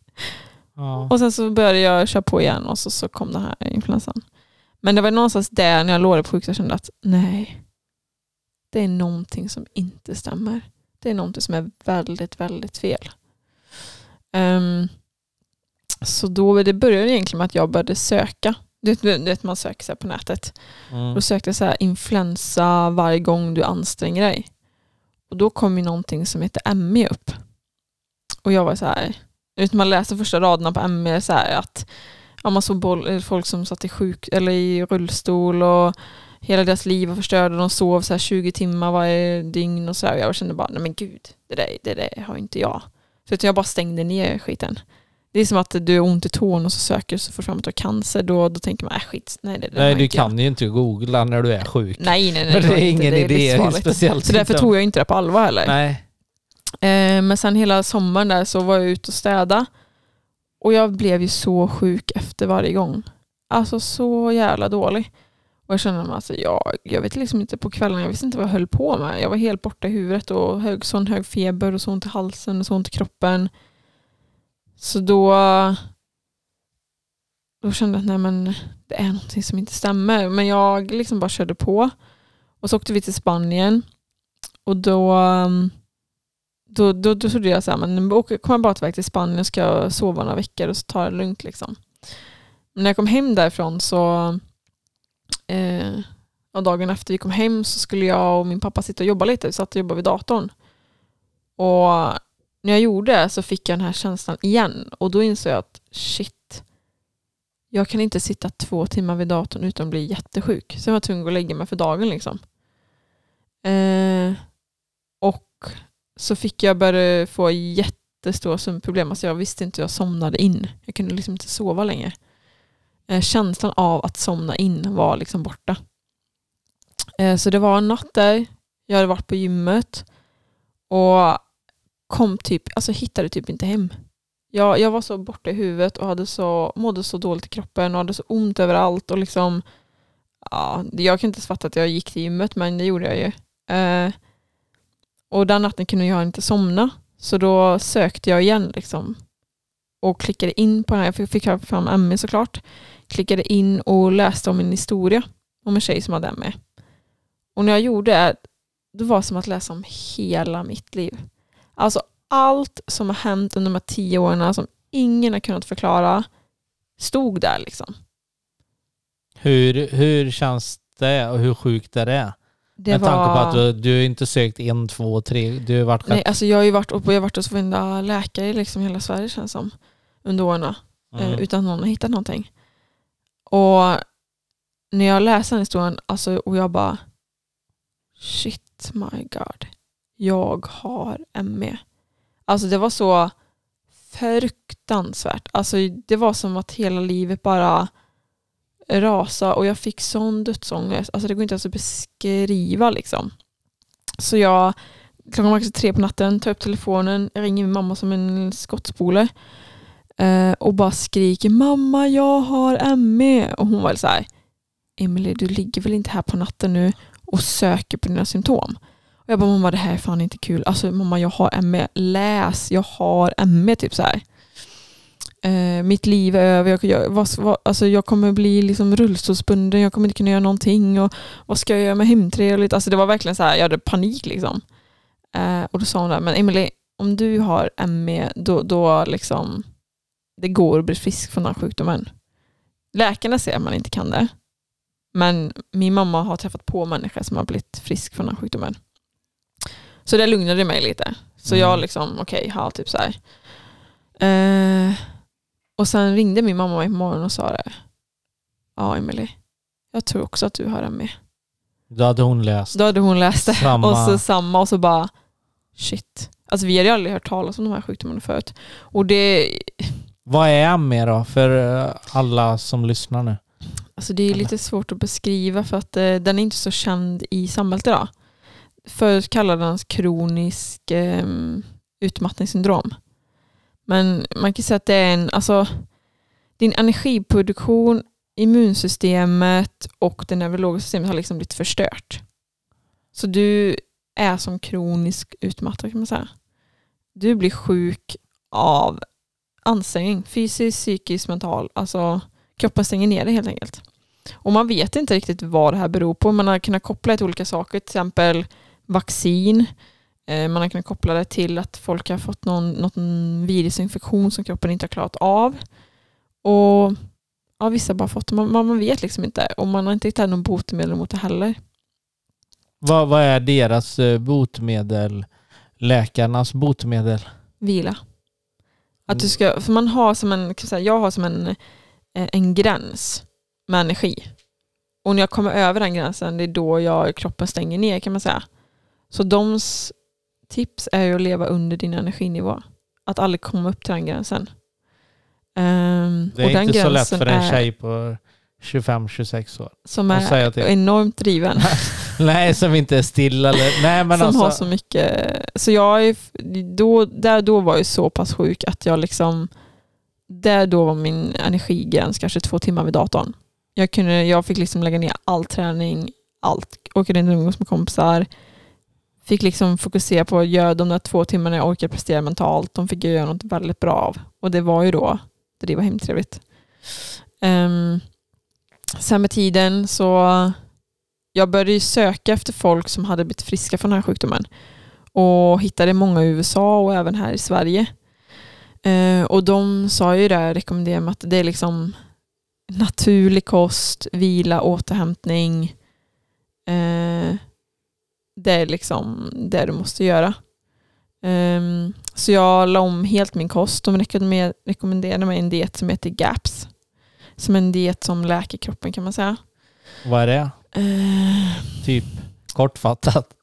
ja. Och sen så började jag köra på igen och så, så kom den här influensan. Men det var någonstans där när jag låg på sjukhuset jag kände att nej, det är någonting som inte stämmer. Det är någonting som är väldigt, väldigt fel. Ehm, så då det började egentligen med att jag började söka. Du vet, man söker så på nätet. Mm. Då sökte jag så här influensa varje gång du anstränger dig. Och då kom ju någonting som heter ME upp. Och jag var så här, vet man läser första raderna på ME så här att ja, man såg boll, folk som satt i, sjuk, eller i rullstol och hela deras liv var förstörda. De sov så här 20 timmar varje dygn och så här. Och jag kände bara, nej men gud, det där, det där har inte jag. Så jag bara stängde ner skiten. Det är som att du har ont i tån och så söker så får du fram att du har cancer. Då, då tänker man, äh, skit, nej det, det Nej, du inte jag. kan ju inte googla när du är sjuk. Nej, nej, nej. Men det är ingen idé, livsfarligt. speciellt Så därför tog jag inte det på allvar heller. Nej. Eh, men sen hela sommaren där så var jag ute och städa. Och jag blev ju så sjuk efter varje gång. Alltså så jävla dålig. Och jag kände mig alltså, jag, jag vet liksom inte på kvällen, jag visste inte vad jag höll på med. Jag var helt borta i huvudet och hög, sån hög feber och så ont i halsen och så ont i kroppen. Så då, då kände jag att nej men det är någonting som inte stämmer. Men jag liksom bara körde på. Och så åkte vi till Spanien. Och då, då, då, då trodde jag så här, men kommer jag bara tillbaka till Spanien ska jag sova några veckor och så tar jag det lugnt. Liksom. Men när jag kom hem därifrån så eh, och dagen efter vi kom hem så skulle jag och min pappa sitta och jobba lite. Vi satt och jobbade vid datorn. Och när jag gjorde det så fick jag den här känslan igen. Och då insåg jag att shit, jag kan inte sitta två timmar vid datorn utan att bli jättesjuk. Så jag var tvungen att lägga mig för dagen. liksom. Eh, och så fick jag börja få jättestora sömnproblem. Alltså jag visste inte hur jag somnade in. Jag kunde liksom inte sova längre. Eh, känslan av att somna in var liksom borta. Eh, så det var en natt där. Jag hade varit på gymmet och kom typ, alltså hittade typ inte hem. Jag, jag var så borta i huvudet och hade så, mådde så dåligt i kroppen och hade så ont överallt. Och liksom, ja, jag kan inte fatta att jag gick till gymmet men det gjorde jag ju. Eh, och den natten kunde jag inte somna. Så då sökte jag igen liksom. Och klickade in på den här, jag fick höra fram ME såklart. Klickade in och läste om en historia om en tjej som hade ME. Och när jag gjorde det, det var som att läsa om hela mitt liv. Alltså allt som har hänt under de här tio åren som ingen har kunnat förklara stod där liksom. Hur, hur känns det och hur sjukt är det? Det Med tanke på var- att du, du inte sökt en, två, tre, du har varit Nej, rätt... alltså jag har ju varit, och jag har varit hos varenda läkare i liksom hela Sverige känns som. Under åren. eh, Mm. Utan någon har hittat någonting. Och när jag läste den historien alltså, och jag bara shit my god. Jag har ME. Alltså det var så fruktansvärt. Alltså det var som att hela livet bara rasa och jag fick sån dödsångest. Alltså det går inte ens att beskriva liksom. Så jag klockan var kanske tre på natten, tar upp telefonen, ringer min mamma som en skottspole eh, och bara skriker mamma jag har ME och hon var så här Emily du ligger väl inte här på natten nu och söker på dina symptom. Och jag bara, mamma det här är fan inte kul. Alltså mamma jag har ME, läs, jag har ME typ så här. Eh, mitt liv är över, jag, jag, vad, vad, alltså, jag kommer bli liksom rullstolsbunden, jag kommer inte kunna göra någonting. Och, vad ska jag göra med hemtrevligt? Alltså det var verkligen så här, jag hade panik liksom. Eh, och då sa hon där, men Emily, om du har ME, då, då liksom, det går att bli frisk från den här sjukdomen. Läkarna säger att man inte kan det. Men min mamma har träffat på människor som har blivit frisk från den här sjukdomen. Så det lugnade mig lite. Så Mm. jag liksom, okej, okay, har typ så här. Eh, och sen ringde min mamma mig på morgonen och sa det. Ja, Emily, jag tror också att du har ME. Då hade hon läst. Då hade hon läst det. Samma. Och så samma och så bara shit. Alltså vi hade ju aldrig hört talas om de här sjukdomarna förut. Och det, Vad är ME då för eh, alla som lyssnar nu? alltså det är lite svårt att beskriva för att eh, den är inte så känd i samhället idag. Förut kallades den kronisk eh, utmattningssyndrom. Men man kan säga att det är en, alltså din energiproduktion, immunsystemet och det neurologiska systemet har liksom blivit förstört. Så du är som kronisk utmattad kan man säga. Du blir sjuk av ansträngning, fysisk, psykisk, mental. Alltså kroppen stänger ner dig helt enkelt. Och man vet inte riktigt vad det här beror på. Man har kunnat koppla det till olika saker, till exempel vaccin. Eh, Man har kunnat koppla det till att folk har fått någon, någon virusinfektion som kroppen inte har klarat av. Och ja, vissa har bara fått det. Man, man vet liksom inte. Och man har inte hittat någon botemedel mot det heller. Vad, vad är deras eh, botemedel? Läkarnas botemedel? Vila. Att du ska, för man har som en, jag har som en, eh, en gräns med energi. Och när jag kommer över den gränsen, det är då jag, kroppen stänger ner kan man säga. Så doms tips är ju att leva under din energinivå. Att aldrig komma upp till den gränsen. Ehm, Det är och den inte så lätt för en tjej på 25-26 år. som är till. enormt driven. Nej, som inte är stilla. Eller, nej, men som alltså, har så mycket. Så jag är, då, där då var jag så pass sjuk att jag liksom, där då var min energigräns kanske två timmar vid datorn. Jag, kunde, jag fick liksom lägga ner all träning, allt. Åka in och umgås med kompisar. Fick liksom fokusera på att göra de där två timmarna jag orkade prestera mentalt. De fick jag göra något väldigt bra av. Och det var ju då, det var himla Um, sen med tiden så jag började ju söka efter folk som hade blivit friska från den här sjukdomen och hittade många i USA och även här i Sverige. Eh, och de sa ju det, rekommenderade mig att det är liksom naturlig kost, vila, återhämtning. Eh, det är liksom det du måste göra. Eh, så jag la om helt min kost. De rekommenderade rekommenderade mig en diet som heter GAPS som en diet som läker kroppen kan man säga. Vad är det? Uh, typ kortfattat.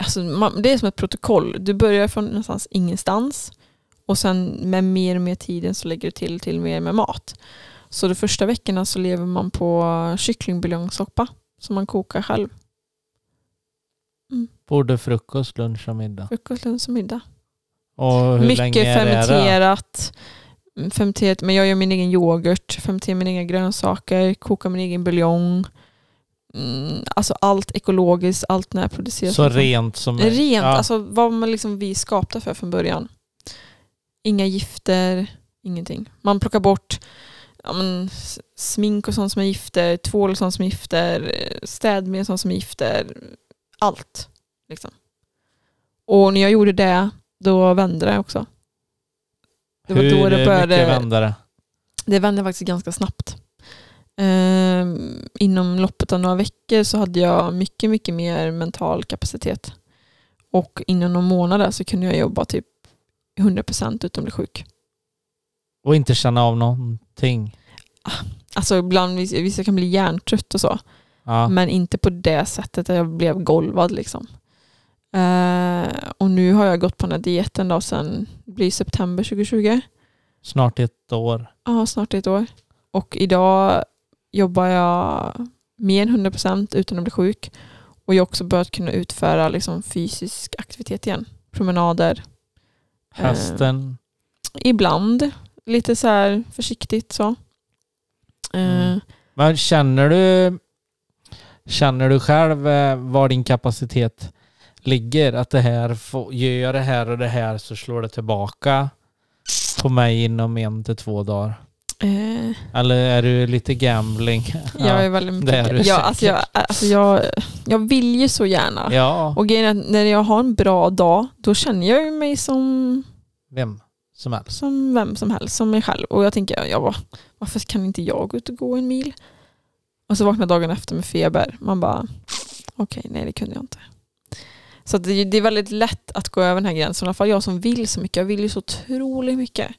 Alltså, man, det är som ett protokoll. Du börjar från någonstans ingenstans och sen med mer och mer tiden så lägger du till till mer med mat. Så de första veckorna så lever man på kycklingbuljongsoppa som man kokar själv. Mm. Både frukost, lunch och middag? Frukost, lunch och middag. Och hur Mycket länge är det fermenterat. Det 5-10, men jag gör min egen yoghurt, 5-10 min egna grönsaker, kokar min egen buljong. Mm, alltså allt ekologiskt, allt närproducerat. Så rent som möjligt? Rent, ja. alltså vad man liksom vi skapade för från början. Inga gifter, ingenting. Man plockar bort ja, men, smink och sånt som är gifter, tvål och sånt som är gifter, städmedel och sånt som är gifter. Allt. Liksom. Och när jag gjorde det, då vände det också. Det var hur då det mycket började, vände det? det vände faktiskt ganska snabbt. Ehm, inom loppet av några veckor så hade jag mycket, mycket mer mental kapacitet. Och inom några månader så kunde jag jobba typ 100% utan att bli sjuk. Och inte känna av någonting. Alltså ibland, vissa kan bli hjärntrött och så. Ja. Men inte på det sättet att jag blev golvad liksom. Eh, och nu har jag gått på den här dieten då sedan blir september 2020. Snart ett år. Ja, snart ett år. Och idag jobbar jag mer än 100% utan att bli sjuk. Och jag har också börjat kunna utföra liksom, fysisk aktivitet igen. Promenader. Eh, Hästen. Ibland lite så här försiktigt så. Eh, Mm. Men känner du Känner du själv eh, var din kapacitet ligger. Att det här, får, gör jag det här och det här så slår det tillbaka på mig inom en till två dagar. Eh, Eller är du lite gambling? Jag är väldigt mycket... är ja, alltså jag, alltså jag, jag vill ju så gärna. ja. Och grejen är att när jag har en bra dag, då känner jag mig som, Vem som helst. som vem som helst, som mig själv. Och jag tänker, ja, va- varför kan inte jag gå ut och gå en mil? Och så vaknar jag dagen efter med feber. Man bara, okej, nej det kunde jag inte. Så att det, det är väldigt lätt att gå över den här gränsen. I alla fall jag som vill så mycket. Jag vill ju så otroligt mycket.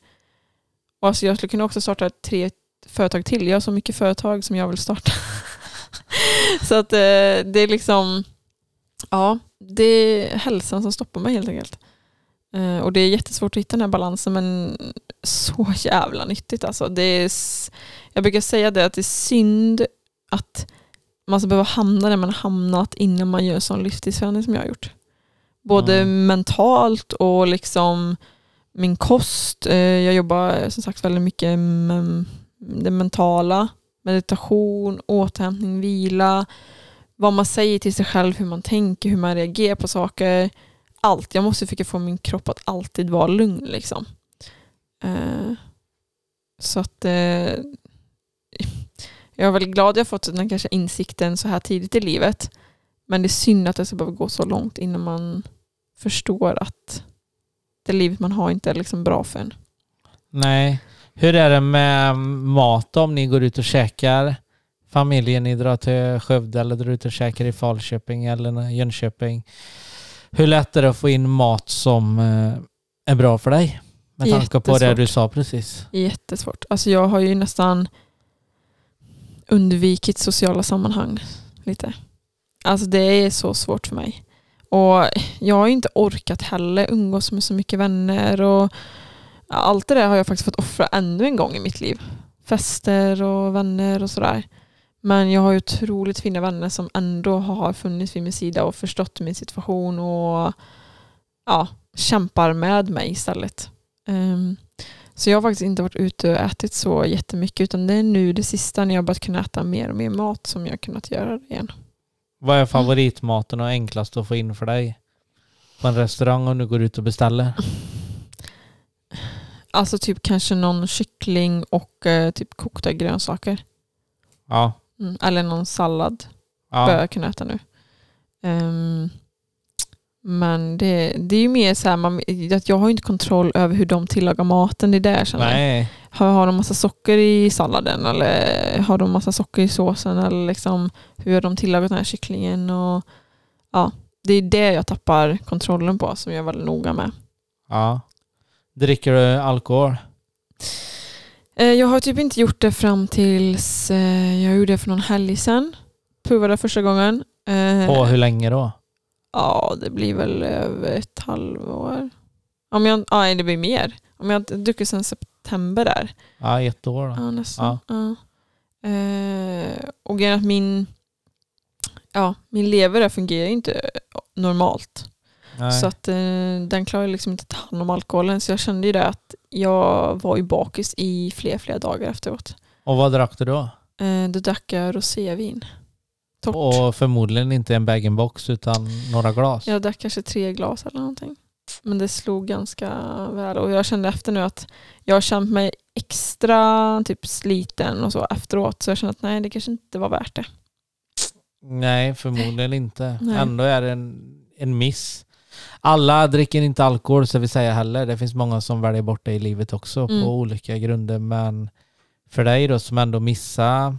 Och alltså jag skulle kunna också starta tre företag till. Jag har så mycket företag som jag vill starta. så att eh, det är liksom, ja, det är hälsan som stoppar mig helt enkelt. Eh, och det är jättesvårt att hitta den här balansen men så jävla nyttigt alltså. Det är, jag brukar säga det att det är synd att man ska behöva hamna där man hamnat innan man gör en sån livsstilsförändring som jag har gjort. Både Mm. mentalt och liksom min kost. Eh, Jag jobbar som sagt väldigt mycket med det mentala. Meditation, återhämtning, vila. Vad man säger till sig själv, hur man tänker, hur man reagerar på saker. Allt. Jag måste försöka få min kropp att alltid vara lugn. Liksom. Eh, Så att eh, jag är väldigt glad att jag fått den kanske insikten så här tidigt i livet. Men det är synd att det ska behöva gå så långt innan man förstår att det livet man har inte är liksom bra för en. Nej. Hur är det med mat om ni går ut och käkar? Familjen, ni drar till Skövde eller drar ut och käkar i Falköping eller Jönköping. Hur lätt är det att få in mat som eh, är bra för dig? Med tanke på det du sa precis. Jättesvårt. Alltså jag har ju nästan undvikit sociala sammanhang lite. Alltså det är så svårt för mig. Och jag har ju inte orkat heller umgås med så mycket vänner och allt det där har jag faktiskt fått offra ännu en gång i mitt liv. Fester och vänner och sådär. Men jag har ju otroligt fina vänner som ändå har funnits vid min sida och förstått min situation och ja, kämpar med mig istället. Um, så jag har faktiskt inte varit ute och ätit så jättemycket utan det är nu det sista när jag börjat kunna äta mer och mer mat som jag har kunnat göra det igen. Vad är favoritmaten och enklast att få in för dig? På en restaurang om du går ut och beställer? Alltså typ kanske någon kyckling och eh, typ kokta grönsaker. Ja. Mm, eller någon sallad bör ja. jag kunna äta nu. Ehm, men det, det är ju mer så här, man, jag har ju inte kontroll över hur de tillagar maten. Det är där jag känner. Nej. Har, har de massa socker i salladen eller har de massa socker i såsen eller liksom, hur har de tillagat den här kycklingen? Och, ja, det är det jag tappar kontrollen på som jag är väldigt noga med. Ja. Dricker du alkohol? Eh, Jag har typ inte gjort det fram tills eh, jag gjorde det för någon helg sedan. Provade första gången. Eh, På hur länge då? Ja, det blir väl över ett halvår. Om jag, ja, det blir mer. Om jag har druckit sedan september där. Ja, ett år då. Ja, nästan. Ja. Eh, och grejen att min, ja, min lever där fungerar inte normalt. Nej. Så att eh, den klarar liksom inte att ta hand om alkoholen. Så jag kände ju det att jag var ju bakis i flera, flera dagar efteråt. Och vad drack du då? Eh, då drack jag rosévin. Torrt. Och förmodligen inte en bag-in-box utan några glas. Jag drack kanske tre glas eller någonting. Men det slog ganska väl och jag kände efter nu att jag har känt mig extra typ sliten och så efteråt. Så jag kände att nej, det kanske inte var värt det. Nej, förmodligen inte. Nej. Ändå är det en, en miss. Alla dricker inte alkohol så vi säger heller. Det finns många som väljer bort det i livet också Mm. på olika grunder. Men för dig då som ändå missar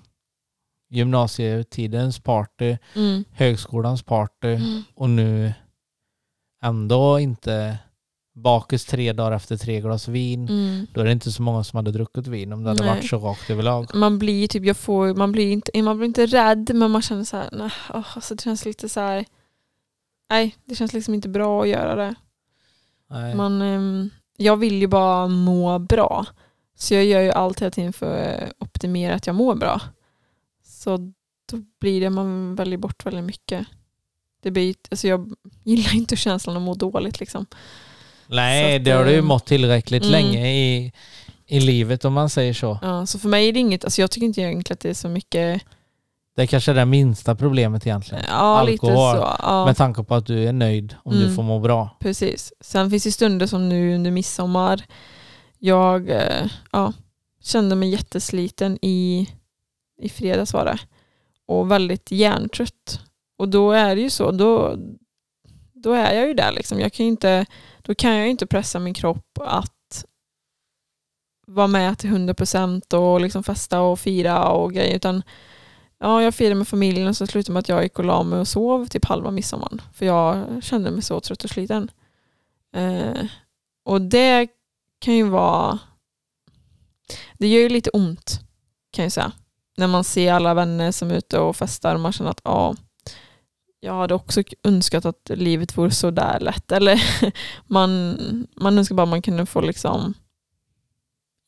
gymnasietidens party, Mm. högskolans party Mm. och nu ändå inte bakis tre dagar efter tre glas vin. Mm. Då är det inte så många som hade druckit vin om det hade Nej. varit så rakt överlag. Man blir typ, jag får, man blir inte, man blir inte rädd men man känner så här, nej, åh, alltså det känns lite så här, nej det känns liksom inte bra att göra det. Nej. Man, ehm, jag vill ju bara må bra. Så jag gör ju allt hela tiden för att optimera att jag mår bra. Så då blir det man väljer bort väldigt mycket. Det blir, alltså jag gillar inte känslan att må dåligt. Liksom. Nej, att, det har du ju eh, mått tillräckligt mm. länge i, i livet om man säger så. Ja, så för mig är det inget, alltså jag tycker inte egentligen att det är så mycket Det är kanske det minsta problemet egentligen. Ja, lite Alkohol. så. Ja. Med tanke på att du är nöjd om du Mm. får må bra. Precis. Sen finns det stunder som nu under midsommar. Jag eh, ja, kände mig jättesliten i, i fredags var det. Och väldigt hjärntrött. Och då är det ju så, då, då är jag ju där liksom. Jag kan ju inte, då kan jag ju inte pressa min kropp att vara med till 100% och liksom festa och fira och grejer. Utan ja, jag firade med familjen och så slutade med att jag gick och la mig och sov typ halva midsommar. För jag kände mig så trött och sliten. Eh, och det kan ju vara... Det gör ju lite ont kan jag säga. När man ser alla vänner som är ute och festar och man känner att ja, jag hade också önskat att livet vore så där lätt. Eller man, man önskar bara att man kunde få liksom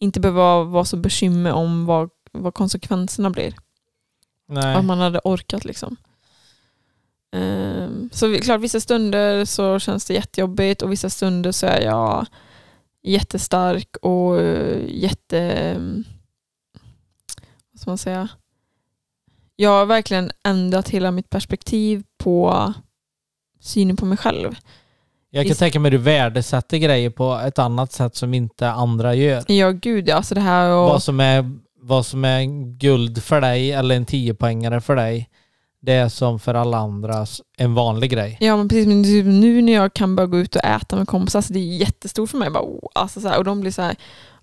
inte behöva vara så bekymmer om vad, vad konsekvenserna blir. Nej. Att man hade orkat liksom. Ehm, så klart, vissa stunder så känns det jättejobbigt och vissa stunder så är jag jättestark och eh, jätte... ska man säga? Jag har verkligen ändrat hela mitt perspektiv på synen på mig själv. Jag kan tänka mig att du värdesätter grejer på ett annat sätt som inte andra gör. Ja, gud. Alltså det här och... Vad, som är, vad som är guld för dig eller en 10-poängare för dig, det är som för alla andra en vanlig grej. Ja men precis, men typ nu när jag kan börja gå ut och äta med kompisar, alltså det är jättestort för mig. Bara, oh, alltså så här, och de blir så här,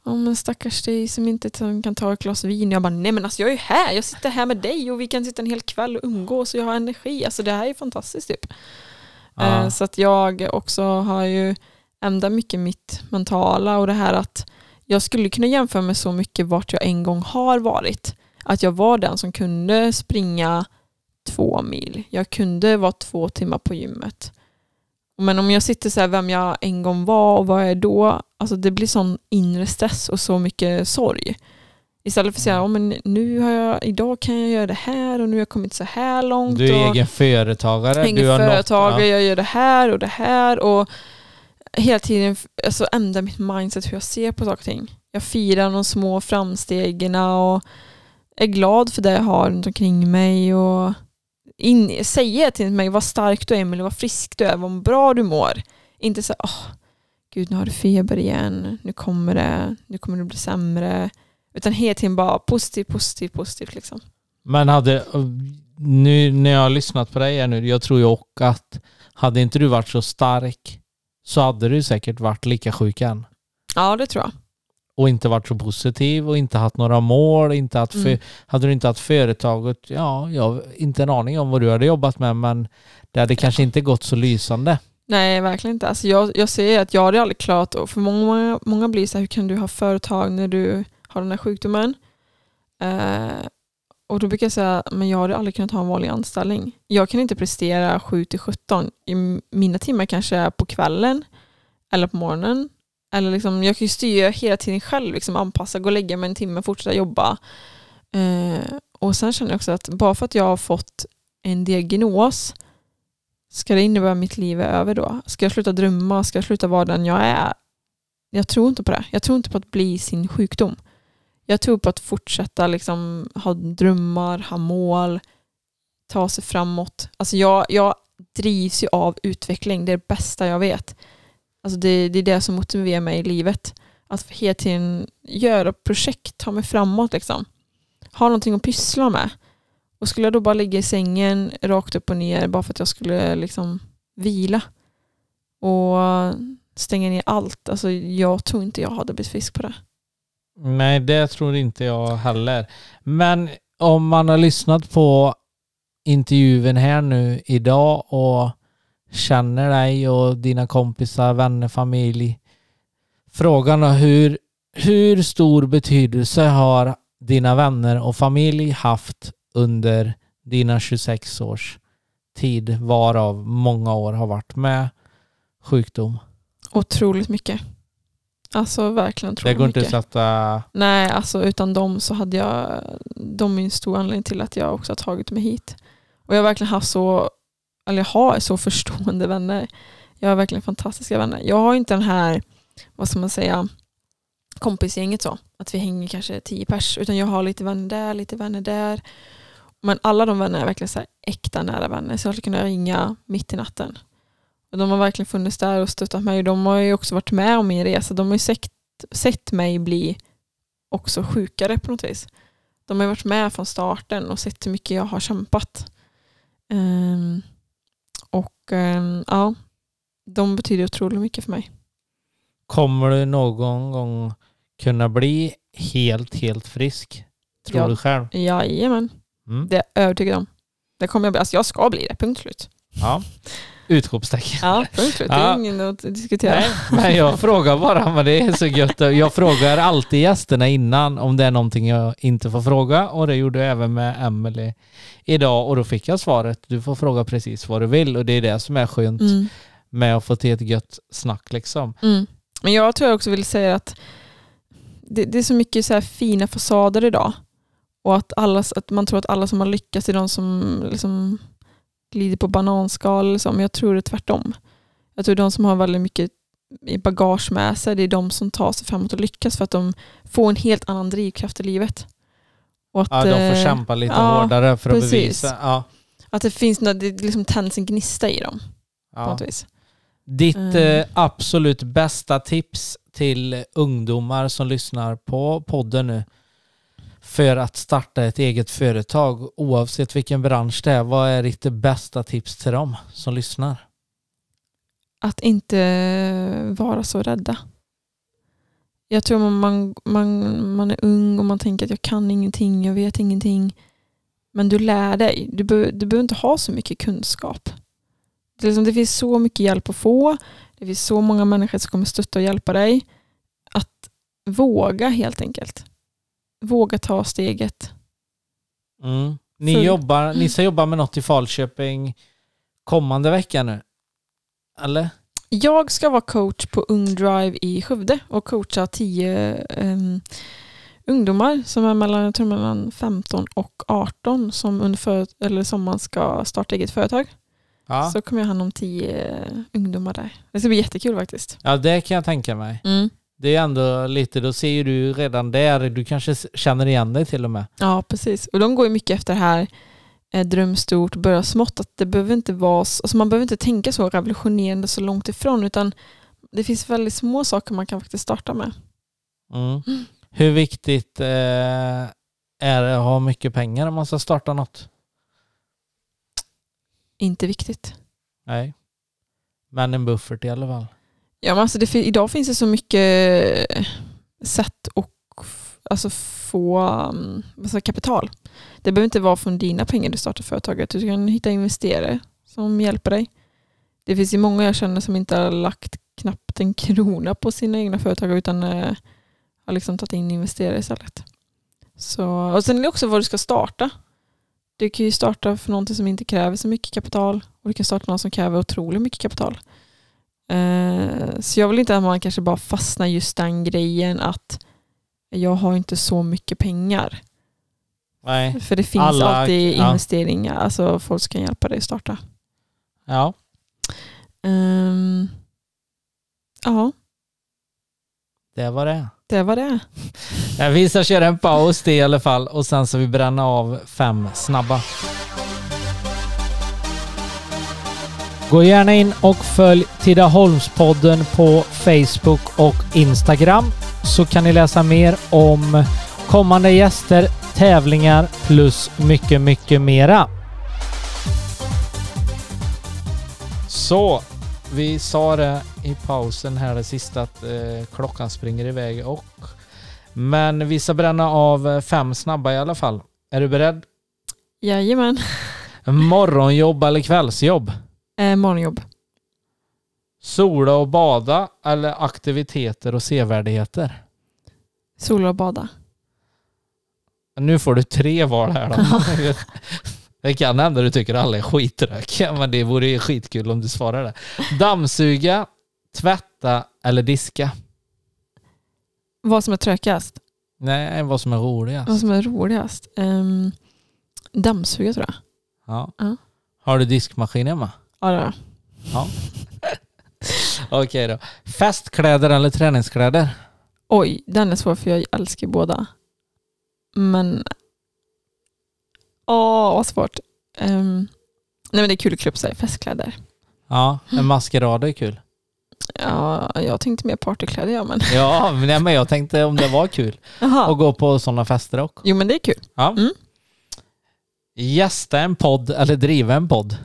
oh, men stackars dig som inte kan ta ett glas vin. Jag bara, nej men alltså jag är ju här, jag sitter här med dig och vi kan sitta en hel kväll och umgås och jag har energi. Alltså det här är fantastiskt typ. Ja. Eh, Så att jag också har ju ändrat mycket mitt mentala och det här att jag skulle kunna jämföra med så mycket vart jag en gång har varit. Att jag var den som kunde springa två mil. Jag kunde vara två timmar på gymmet. Men om jag sitter så här vem jag en gång var och vad jag är då, alltså det blir sån inre stress och så mycket sorg. Istället för att säga, oh, men nu har jag, idag kan jag göra det här och nu har jag kommit så här långt. Du är och egen företagare. ingen du har företagare, ja. jag gör det här och det här och hela tiden alltså, ändra mitt mindset hur jag ser på saker och ting. Jag firar de små framstegen och är glad för det jag har runt omkring mig och in, säger till mig vad stark du är Emelie, vad frisk du är, vad bra du mår. Inte så åh, gud nu har du feber igen, nu kommer det, nu kommer det bli sämre. Utan hela tiden bara positivt, positivt, positivt liksom. Men hade, nu när jag har lyssnat på dig här nu, jag tror ju också att hade inte du varit så stark så hade du säkert varit lika sjuk än. Ja det tror jag. Och inte varit så positiv och inte haft några mål. Inte haft Mm. Hade du inte haft företaget, ja, jag har inte en aning om vad du hade jobbat med men det hade kanske inte gått så lysande. Nej, verkligen inte. Alltså jag, jag ser att jag hade aldrig klarat och för många, många blir så här, hur kan du ha företag när du har den här sjukdomen? Eh, och då brukar jag säga, men jag hade aldrig kunnat ha en vanlig anställning. Jag kan inte prestera 7 till 17. I m- mina timmar kanske är på kvällen eller på morgonen. Eller liksom, jag kan ju styra hela tiden själv, liksom anpassa, gå och lägga mig en timme, fortsätta jobba. Eh, och sen känner jag också att bara för att jag har fått en diagnos Ska det innebära att mitt liv är över då? Ska jag sluta drömma? Ska jag sluta vara den jag är? Jag tror inte på det. Jag tror inte på att bli sin sjukdom. Jag tror på att fortsätta liksom ha drömmar, ha mål, ta sig framåt. Alltså jag, jag drivs ju av utveckling. Det är det bästa jag vet. Alltså det, det är det som motiverar mig i livet. Att hela tiden göra projekt, ta mig framåt. Liksom. Ha någonting att pyssla med. Och skulle jag då bara ligga i sängen rakt upp och ner bara för att jag skulle liksom vila och stänga ner allt. Alltså jag tror inte jag hade blivit frisk på det. Nej, det tror inte jag heller. Men om man har lyssnat på intervjun här nu idag och känner dig och dina kompisar, vänner, familj. Frågan är hur, hur stor betydelse har dina vänner och familj haft under dina 26 års tid varav många år har varit med sjukdom? Otroligt mycket. Alltså verkligen Det otroligt går inte mycket. att sätta... Nej, alltså utan dem så hade jag, de är en stor anledning till att jag också har tagit mig hit. Och jag har verkligen haft så, eller jag har så förstående vänner. Jag har verkligen fantastiska vänner. Jag har inte den här, vad ska man säga, kompisgänget så. Att vi hänger kanske tio pers. Utan jag har lite vänner där, lite vänner där. Men alla de vännerna är verkligen så här äkta nära vänner. Så jag skulle kunna ringa mitt i natten. Och de har verkligen funnits där och stöttat mig. De har ju också varit med om min resa. De har ju sett, sett mig bli också sjukare på något vis. De har ju varit med från starten och sett hur mycket jag har kämpat. Um, och ehm, ja, de betyder otroligt mycket för mig. Kommer du någon gång kunna bli helt, helt frisk? Tror Ja. du själv? Jajamän, Mm. det är jag övertygad om. Det kommer jag bli. Alltså jag ska bli det, punkt slut. Ja. Utropstecken. Ja. Det Ja. är ingen att diskutera. Nej, men jag frågar bara, men det är så gött. Jag frågar alltid gästerna innan om det är någonting jag inte får fråga och det gjorde jag även med Emily idag och då fick jag svaret, du får fråga precis vad du vill och det är det som är skönt Mm. med att få till ett gött snack liksom. Mm. Men jag tror jag också vill säga att det, det är så mycket så här fina fasader idag. Och att, alla, att man tror att alla som har lyckats är de som liksom glider på bananskal. Men jag tror det är tvärtom. Jag tror de som har väldigt mycket i bagage med sig, det är de som tar sig framåt och lyckas för att de får en helt annan drivkraft i livet. Och att, Ja, de får eh, kämpa lite ja, hårdare för att precis. bevisa. Ja, att det finns det liksom tänds en gnista i dem på ja. något vis. Ditt Mm. absolut bästa tips till ungdomar som lyssnar på podden nu för att starta ett eget företag oavsett vilken bransch det är. Vad är ditt bästa tips till dem som lyssnar? att inte vara så rädda. Jag tror man, man, man, man är ung och man tänker att jag kan ingenting, jag vet ingenting. Men du lär dig. Du, be, du behöver inte ha så mycket kunskap. Det, liksom, det finns så mycket hjälp att få. Det finns så många människor som kommer stötta och hjälpa dig. Att våga helt enkelt. Våga ta steget. Mm. Ni, För- jobbar, ni ska jobba med något i Falköping kommande vecka nu? Eller? Jag ska vara coach på Ung Drive i Skövde och coacha tio em, ungdomar som är mellan, jag tror mellan 15 och 18 som under för, eller sommaren ska starta eget företag. Ja. Så kommer jag hand om tio ungdomar där. Det ska bli jättekul faktiskt. ja, det kan jag tänka mig. Mm. Det är ändå lite, då ser du redan där, du kanske känner igen dig till och med. Ja, precis. Och de går ju mycket efter det här eh, dröm stort, börja smått. Att det behöver inte vara, alltså man behöver inte tänka så revolutionerande så långt ifrån utan det finns väldigt små saker man kan faktiskt starta med. Mm. Hur viktigt eh, är det att ha mycket pengar om man ska starta något? Inte viktigt. Nej. Men en buffert i alla fall. Ja, men alltså det, idag finns det så mycket eh, sätt att alltså få alltså kapital. Det behöver inte vara från dina pengar du startar företaget. Du kan hitta investerare som hjälper dig. Det finns ju många jag känner som inte har lagt knappt en krona på sina egna företag utan eh, har liksom tagit in investerare istället. Så, och sen är det också vad du ska starta. Du kan ju starta för någonting som inte kräver så mycket kapital och du kan starta något som kräver otroligt mycket kapital. Eh, Så jag vill inte att man kanske bara fastnar just den grejen att jag har inte så mycket pengar. Nej. För det finns Alla- alltid ja. investeringar, alltså folk som kan hjälpa dig att starta. Ja. Ehm, ja, Det var det. det var det. Vi ska köra en paus det i alla fall och sen så vi bränna av fem snabba. Gå gärna in och följ Tidaholmspodden på Facebook och Instagram så kan ni läsa mer om kommande gäster, tävlingar plus mycket, mycket mera. Så, vi sa det i pausen här det sista att eh, klockan springer iväg och men vi ska bränna av eh, fem snabba i alla fall. Är du beredd? Jajamän. Morgonjobb eller kvällsjobb? Eh, morgonjobb. Sola och bada eller aktiviteter och sevärdheter? Sola och bada. Nu får du tre val här då. Det kan hända du tycker alla är skittråkiga, men det vore ju skitkul om du svarar det. Dammsuga, tvätta eller diska? Vad som är trökigast? Nej, vad som är roligast. Vad som är roligast? Um, dammsuga tror jag. Ja. Ja. Har du diskmaskin hemma? Ja, det har jag. Ja. Okej då. Festkläder eller träningskläder? Oj, den är svår för jag älskar båda. Men Åh, vad svårt. Ehm, nej men det är kul att klä upp sig i festkläder. Ja, en maskerad är kul. Ja, jag tänkte mer partykläder ja men. Ja, men men jag tänkte om det var kul Jaha. att gå på sådana fester också. Jo men det är kul. Ja. Mm. Gästa en podd eller driva en podd.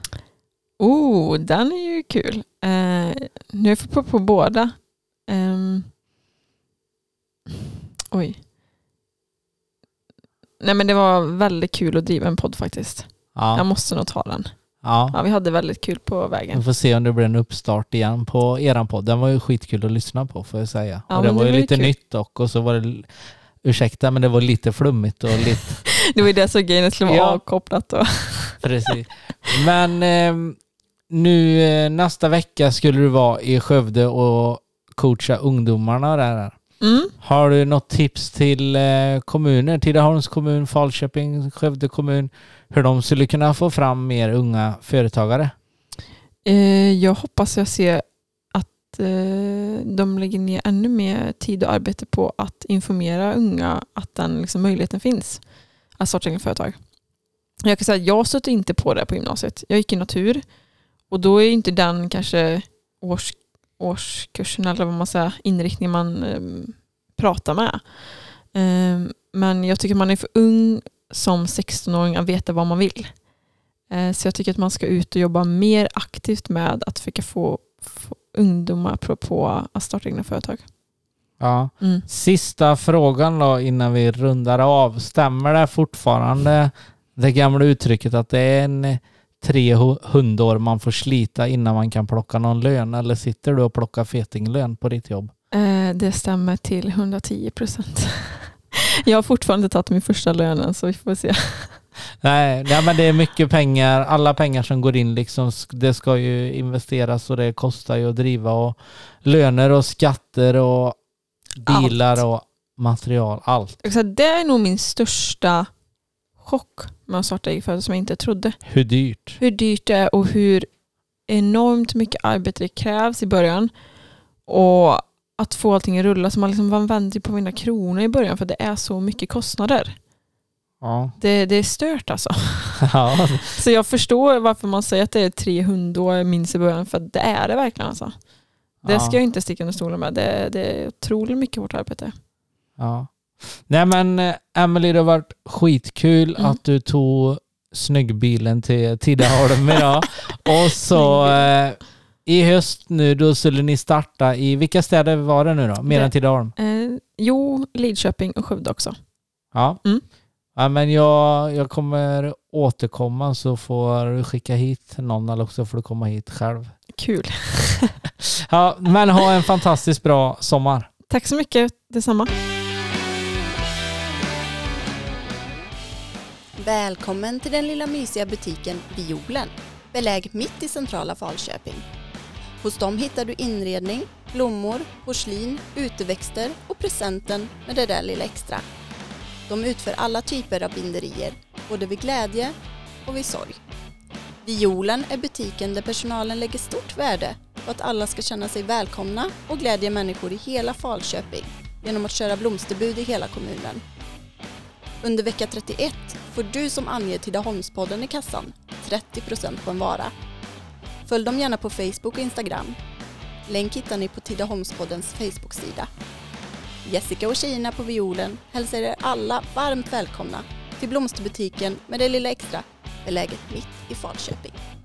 Oh, den är ju kul. Eh, nu får jag på, på båda. Ehm, oj. Nej men det var väldigt kul att driva en podd faktiskt. Jag Ja, måste nog ta den. ja. Ja, vi hade väldigt kul på Vi vägen. får se om det blir en uppstart igen på eran podd. Den var ju skitkul att lyssna på får jag säga. Ja, och det var det ju lite kul. nytt dock och så var det, ursäkta men det var lite flummigt och lite, Det var ju det som grejen skulle vara Ja. avkopplat. Och, precis. Men eh, nu eh, nästa vecka skulle du vara i Skövde och coacha ungdomarna där. mm. Har du något tips till eh, kommuner, Tidaholms kommun, Falköping, Skövde kommun, hur de skulle kunna få fram mer unga företagare? eh, jag hoppas jag ser att de lägger ner ännu mer tid och arbete på att informera unga att den liksom, möjligheten finns att starta egna företag. Jag kan säga att jag stötte inte på det på gymnasiet. Jag gick i natur och då är inte den kanske års, årskursen eller vad man säger, inriktningen man eh, pratar med. Eh, men jag tycker man är för ung som 16-åring att veta vad man vill. Eh, så jag tycker att man ska ut och jobba mer aktivt med att försöka få, få ungdomar på, på att starta egna företag. Ja. Mm. Sista frågan då innan vi rundar av. Stämmer det fortfarande det gamla uttrycket att det är en tre hu- hundår man får slita innan man kan plocka någon lön? Eller sitter du och plockar fetinglön på ditt jobb? Eh, det stämmer till 110 procent. Jag har fortfarande tagit min första lönen så vi får se. Nej, nej, men det är mycket pengar. Alla pengar som går in liksom, det ska ju investeras och det kostar ju att driva och löner och skatter och bilar Allt. och material. Allt. Det är nog min största chock med att starta eget företag som jag inte trodde. Hur dyrt? Hur dyrt det är och hur enormt mycket arbete det krävs i början. Och att få allting att rulla. Så man, liksom, man vänder på mina kronor i början för det är så mycket kostnader. Ja. Det, det är stört alltså. ja. Så jag förstår varför man säger att det är 300 år minst i början för det är det verkligen alltså. Det ska jag inte sticka under stolen med. Det, det är otroligt mycket hårt arbete. Ja. Nej men eh, Emily det har varit skitkul Mm. att du tog snyggbilen till Tidaholm idag. Och så eh, i höst nu då skulle ni starta i, vilka städer var det nu då? Mer Det- än Tidaholm? Eh, jo, Lidköping och Skövde också. Ja. Mm. ja men jag, jag kommer återkomma så får du skicka hit någon eller också får du komma hit själv. Kul. Ja, men ha en fantastiskt bra sommar. Tack så mycket. Detsamma. Välkommen till den lilla mysiga butiken Violen, belägen mitt i centrala Falköping. Hos dem hittar du inredning, blommor, porslin, uteväxter och presenten med det där lilla extra. De utför alla typer av binderier, både vid glädje och vid sorg. Violen är butiken där personalen lägger stort värde på att alla ska känna sig välkomna och glädja människor i hela Falköping genom att köra blomsterbud i hela kommunen. Under vecka 31 får du som anger Tidaholmspodden i kassan 30% på en vara. Följ dem gärna på Facebook och Instagram. Länk hittar ni på Tidaholmspoddens Facebook-sida. Jessica och tjejerna på violen hälsar er alla varmt välkomna till blomsterbutiken med det lilla extra beläget mitt i Falköping.